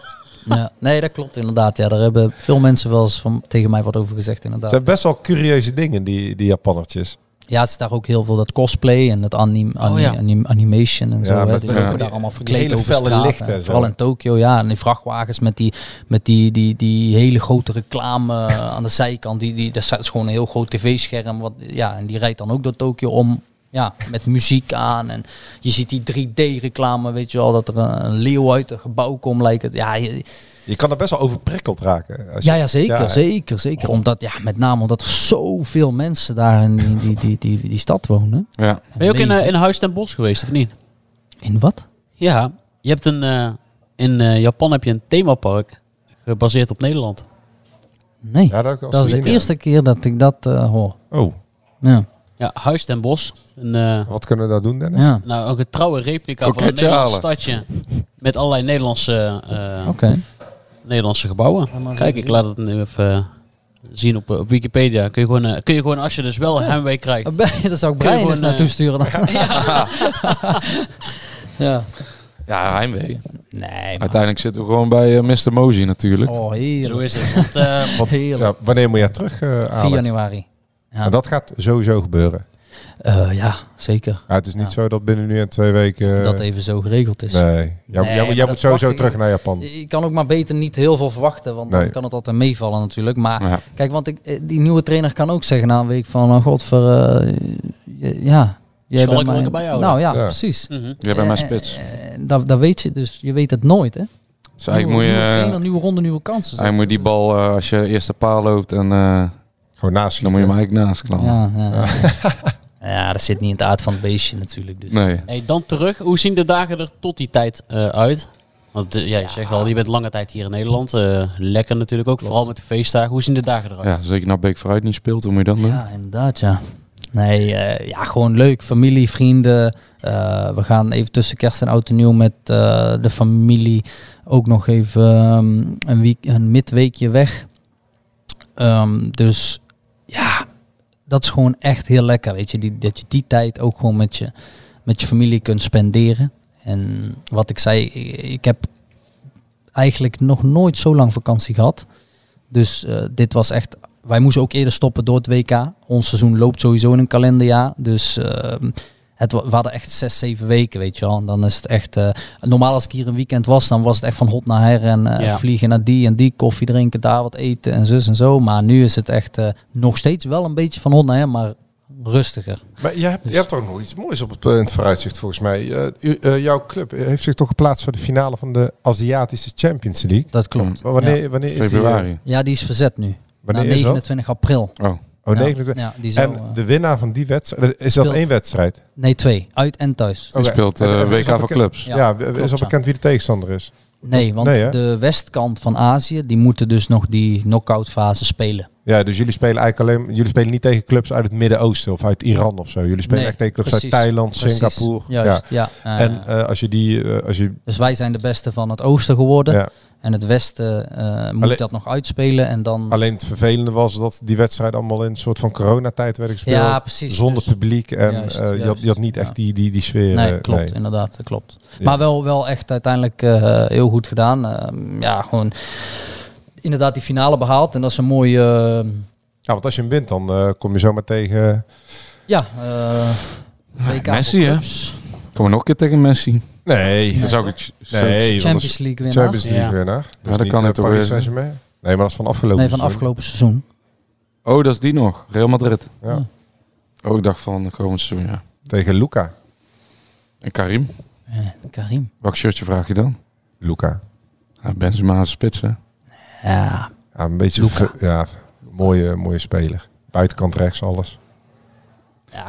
Ja, nee, dat klopt inderdaad. Ja, daar hebben veel mensen wel eens van, tegen mij wat over gezegd, Het inderdaad. zijn best wel curieuze dingen, die, die Japannertjes. Ja, het is daar ook heel veel dat cosplay en dat anim, anim- ja. anim- animation en Ja, zo. hè. met- Die daar allemaal verkleed over straat. en. Vooral in Tokio, ja. En die vrachtwagens met die, met die, die, die hele grote reclame aan de zijkant. Die, die, dat is gewoon een heel groot tv-scherm. Wat, ja, en die rijdt dan ook door Tokio om... Ja, met muziek aan. En je ziet die 3D-reclame, weet je wel. Dat er een, een leeuw uit een gebouw komt, lijkt het. Ja, je- Je kan er best wel overprikkeld raken. Als je- ja, ja, zeker, Ja. zeker, zeker. Omdat, ja, met name omdat er zoveel mensen daar in die, die, die, die, die stad wonen. Ja. Ben je ook in, eh, in Huis ten Bos geweest, of niet? In wat? Ja, je hebt een, eh, in eh, Japan heb je een themapark gebaseerd op Nederland. Nee, Ja, dat dat is de eerste keer dat ik dat eh, hoor. Oh, Ja. Ja, Huis ten Bos. Een, eh, wat kunnen we daar doen, Dennis? Ja. nou, een getrouwe replica van een Nederlands halen. stadje. Met allerlei Nederlandse, eh, Oké. Nederlandse gebouwen. Kijk, ik laat het nu even eh, zien op, op Wikipedia. Kun je, gewoon, kun je gewoon, als je dus wel heimwee krijgt. Dat zou ik Brian eens gewoon, naartoe eh, sturen. Dan. ja. Ja, heimwee. Nee, maar. Uiteindelijk zitten we gewoon bij eh, Mr. Mozi natuurlijk. Oh, heerlijk. Zo is het. Want, eh, Want, Heerlijk. ja, wanneer moet je terug, eh 4 Alex? januari. Ja. En dat gaat sowieso gebeuren. Eh, ja, zeker. Ja, het is niet Ja. zo dat binnen nu en twee weken... Dat dat even zo geregeld is. Nee, jij, Nee, jij, moet sowieso ik- terug naar Japan. Je kan ook maar beter niet heel veel verwachten, want Nee. dan kan het altijd meevallen natuurlijk. Maar Ja. kijk, want ik, eh, die nieuwe trainer kan ook zeggen na een week van, oh god, voor, eh, je- ja. Jij Zal bent ik mijn- lekker bij jou Nou ja, Ja. precies. mhm. Jij bent mijn Eh, spits. eh, dat, dat weet je, dus je weet het nooit, hè? Dus eigenlijk nieuwe, moet je, nieuwe eh, trainer, nieuwe ronde, nieuwe kansen. eigenlijk moet die bal, eh, als je eerste paal loopt, en, eh, Gewoon naast dan moet je hem eigenlijk naast knallen. Ja, ja. ja, dat zit niet in het aard van het beestje natuurlijk. Dus. Nee. Hey, dan terug. Hoe zien de dagen er tot die tijd eh, uit? Want eh, ja, je zegt al, je bent lange tijd hier in Nederland. Eh, lekker natuurlijk ook, vooral met de feestdagen. Hoe zien de dagen eruit? Ja, zeker nou Beek vooruit niet speelt, hoe moet je dan doen? Ja, inderdaad, ja. Nee, eh, ja, gewoon leuk. Familie, vrienden. Eh, we gaan even tussen kerst en oud en nieuw met eh, de familie ook nog even ehm, een, week, een midweekje weg. Ehm, dus ja, dat is gewoon echt heel lekker. Weet je, die, dat je die tijd ook gewoon met je, met je familie kunt spenderen. En wat ik zei, ik, heb eigenlijk nog nooit zo lang vakantie gehad. Dus eh, dit was echt. Wij moesten ook eerder stoppen door het WK. Ons seizoen loopt sowieso in een kalenderjaar. Dus ehm, het, wa- we hadden echt zes, zeven weken, weet je wel. En dan is het echt. eh, normaal als ik hier een weekend was, dan was het echt van hot naar her. En eh, Ja. vliegen naar die en die, koffie drinken, daar wat eten en zus en zo. Maar nu is het echt eh, nog steeds wel een beetje van hot naar her, maar rustiger. Maar je hebt, je hebt toch nog iets moois op het, in het vooruitzicht volgens mij. Eh, eh, jouw club heeft zich toch geplaatst voor de finale van de Aziatische Champions League. Dat klopt. Maar wanneer, Ja. wanneer is die, Februari. Ja, die is verzet nu. Wanneer Na is dat? 29 april. Oh. Oh, Ja. 29. Ja, die zou, en eh, de winnaar van die wedstrijd, is dat één wedstrijd? Nee, twee. Uit en thuis. Die Oké. speelt En- eh, WK voor clubs. Ja, Ja, is al ja. bekend wie de tegenstander is? Nee, want Nee, de westkant van Azië, die moeten dus nog die knock-out fase spelen. Ja, dus jullie spelen eigenlijk alleen... Jullie spelen niet tegen clubs uit het Midden-Oosten of uit Iran of zo. Jullie spelen Nee, echt tegen clubs precies. uit Thailand, Precies. Singapore. Juist, ja. Eh, en eh, als je die... als je, Dus wij zijn de beste van het oosten geworden. En het westen eh, moet Alleen- dat nog uitspelen. En dan... Alleen het vervelende was dat die wedstrijden allemaal in een soort van coronatijd werden gespeeld. Ja, precies. Zonder Dus- publiek. En Juist, eh, je, had, je had niet echt die, die, die sfeer. Nee, eh, klopt, nee. inderdaad, dat klopt. Ja. Maar wel, wel echt uiteindelijk eh, heel goed gedaan. Ehm, ja, gewoon inderdaad die finale behaald. En dat is een mooie... Ja, want als je hem wint, dan eh, kom je zomaar tegen... ja, eh Messi, hè? Komen we nog een keer tegen Messi? Nee. Dan zou ik het- Nee, Champions dat League winnaar. Champions League Ja. winnaar. Ja, Dat, dat kan het Paris. Saint-Germain? Nee, maar dat is van afgelopen Nee, van seizoen. afgelopen seizoen. Oh, dat is die nog. Real Madrid. Ja. Oh, ik dacht van de komend seizoen, ja. Tegen Luca. En Karim? Eh, Karim. Welk shirtje vraag je dan? Luca. Ja, Benzema is een spits, hè? Ja. Ja, een beetje... Ja, mooie, mooie speler. Buitenkant rechts, alles.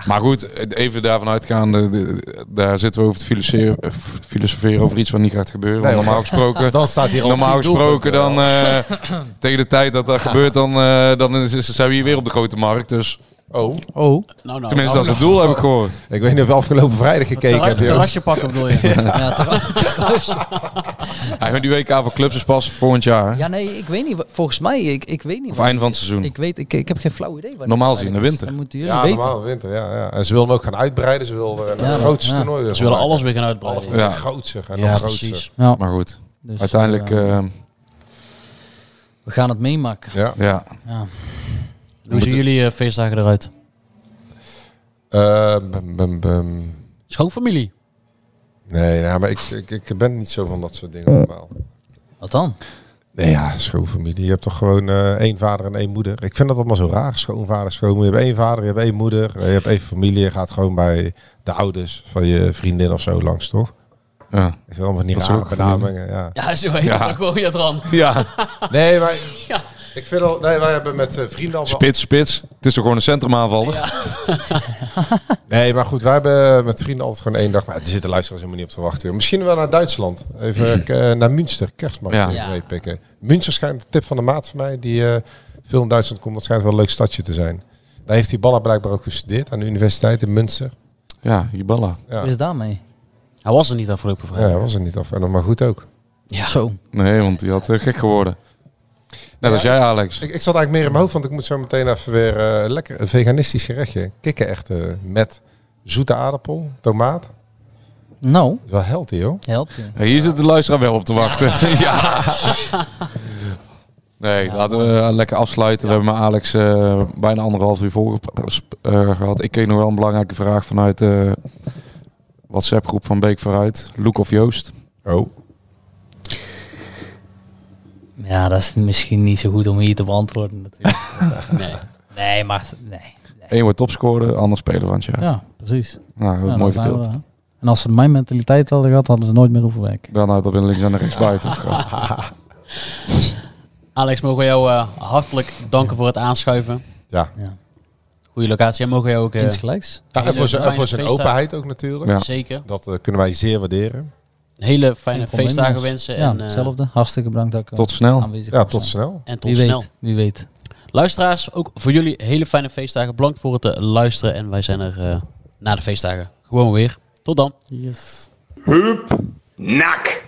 Maar goed, even daarvan uitgaande, de- daar zitten we over te filosoferen, eh, filosoferen over iets wat niet gaat gebeuren. Nee, normaal gesproken, dan staat hier al normaal gesproken dan, doelpunten. eh, tegen de tijd dat dat gebeurt, dan, eh, dan is, is- zijn we hier weer op de grote markt. Dus Oh. Oh. Nou, nou, tenminste, nou, dat is het doel, heb ik gehoord. Ik weet niet of je afgelopen vrijdag gekeken. Joost. terrasje pakken bedoel je? ja, terra- terrasje. Ja, die WK voor clubs is pas volgend jaar. Ja, nee, ik weet niet. Volgens mij, ik, ik weet niet. Of einde van het seizoen. Ik weet, ik, ik heb geen flauw idee. wanneer Normaal zien in de winter. Dat moeten jullie Ja, weten. normaal winter, ja, ja. En ze willen hem ook gaan uitbreiden. Ze willen een Ja, grootste ja. toernooi. Ze willen alles weer gaan uitbreiden. Alles Ja. ja. grootser en Ja, nog precies. grootser. Ja. Maar goed, Dus, uiteindelijk, eh, eh, we gaan het meemaken. Ja. ja. Hoe zien jullie eh, feestdagen eruit? Eh, bum, bum, bum. Schoonfamilie. Nee, nou, maar ik, ik, ik ben niet zo van dat soort dingen normaal. Wat dan? Nee, ja, schoonfamilie. Je hebt toch gewoon eh, één vader en één moeder. Ik vind dat allemaal zo raar. Schoonvader, schoonmoeder. Je hebt één vader, je hebt één moeder. Je hebt één familie. Je gaat gewoon bij de ouders van je vriendin of zo langs, toch? Ja. Ik vind allemaal niet ook benamingen. Ja. Ja, zo heet Ja. dat eraan. ja. Nee, maar Ja. Ik vind al, nee, wij hebben met eh, vrienden al Spits, spits. Het is toch gewoon een centrumaanvaller? Nee, maar goed, wij hebben met vrienden altijd gewoon één dag. Maar er zitten luisteraars helemaal niet op te wachten. Misschien wel naar Duitsland. Even eh, naar Münster, kerstmarkt Ja. even Ja. meepikken. Münster schijnt, een tip van de maat van mij, die eh, veel in Duitsland komt. Dat schijnt wel een leuk stadje te zijn. Daar heeft die Balla blijkbaar ook gestudeerd aan de universiteit in Münster. Ja, Hiballa. Ja, Hoe is het daarmee? Hij was er niet afgelopen ja vrijdag. dat was er niet af. En dan maar goed ook. Ja. Zo. Nee, want die had gek geworden. Net als jij, Alex. Ik, ik zat eigenlijk meer in mijn hoofd, want ik moet zo meteen even weer eh, lekker een veganistisch gerechtje. Kikken echt eh, met zoete aardappel, tomaat. Nou, Dat is wel healthy hoor. helpt je. Ja, hier zit de luisteraar wel op te wachten. Ja. Nee, laten we eh, lekker afsluiten. We hebben met Alex eh, bijna anderhalf uur vol gehad. Ik kreeg nog wel een belangrijke vraag vanuit de WhatsApp-groep van Beek vooruit. Loek of Joost? Oh. Ja, dat is misschien niet zo goed om hier te beantwoorden natuurlijk. Nee. nee, maar... Nee. Eén wordt topscorer, ander speler van het jaar. Ja, precies. Nou, Ja, mooi verdeeld. we, en als ze mijn mentaliteit hadden gehad, hadden ze nooit meer hoeven werken. Dan uit op in links en rechts buiten. Alex, mogen we jou eh, hartelijk danken voor het aanschuiven. Ja. Ja. Goede locatie. En mogen we jou ook... eh, Insgelijks. Ja, en voor zijn, openheid ook natuurlijk. Ja. Zeker. Dat eh, kunnen wij zeer waarderen. Hele fijne feestdagen wensen. Ja, en, eh, hetzelfde. Hartstikke bedankt dat ik eh, Tot snel. aanwezig Ja, tot snel. En tot Wie snel. weet, wie weet. Luisteraars, ook voor jullie hele fijne feestdagen. Bedankt voor het eh, luisteren. En wij zijn er eh, na de feestdagen gewoon weer. Tot dan. Yes. Hup, nak.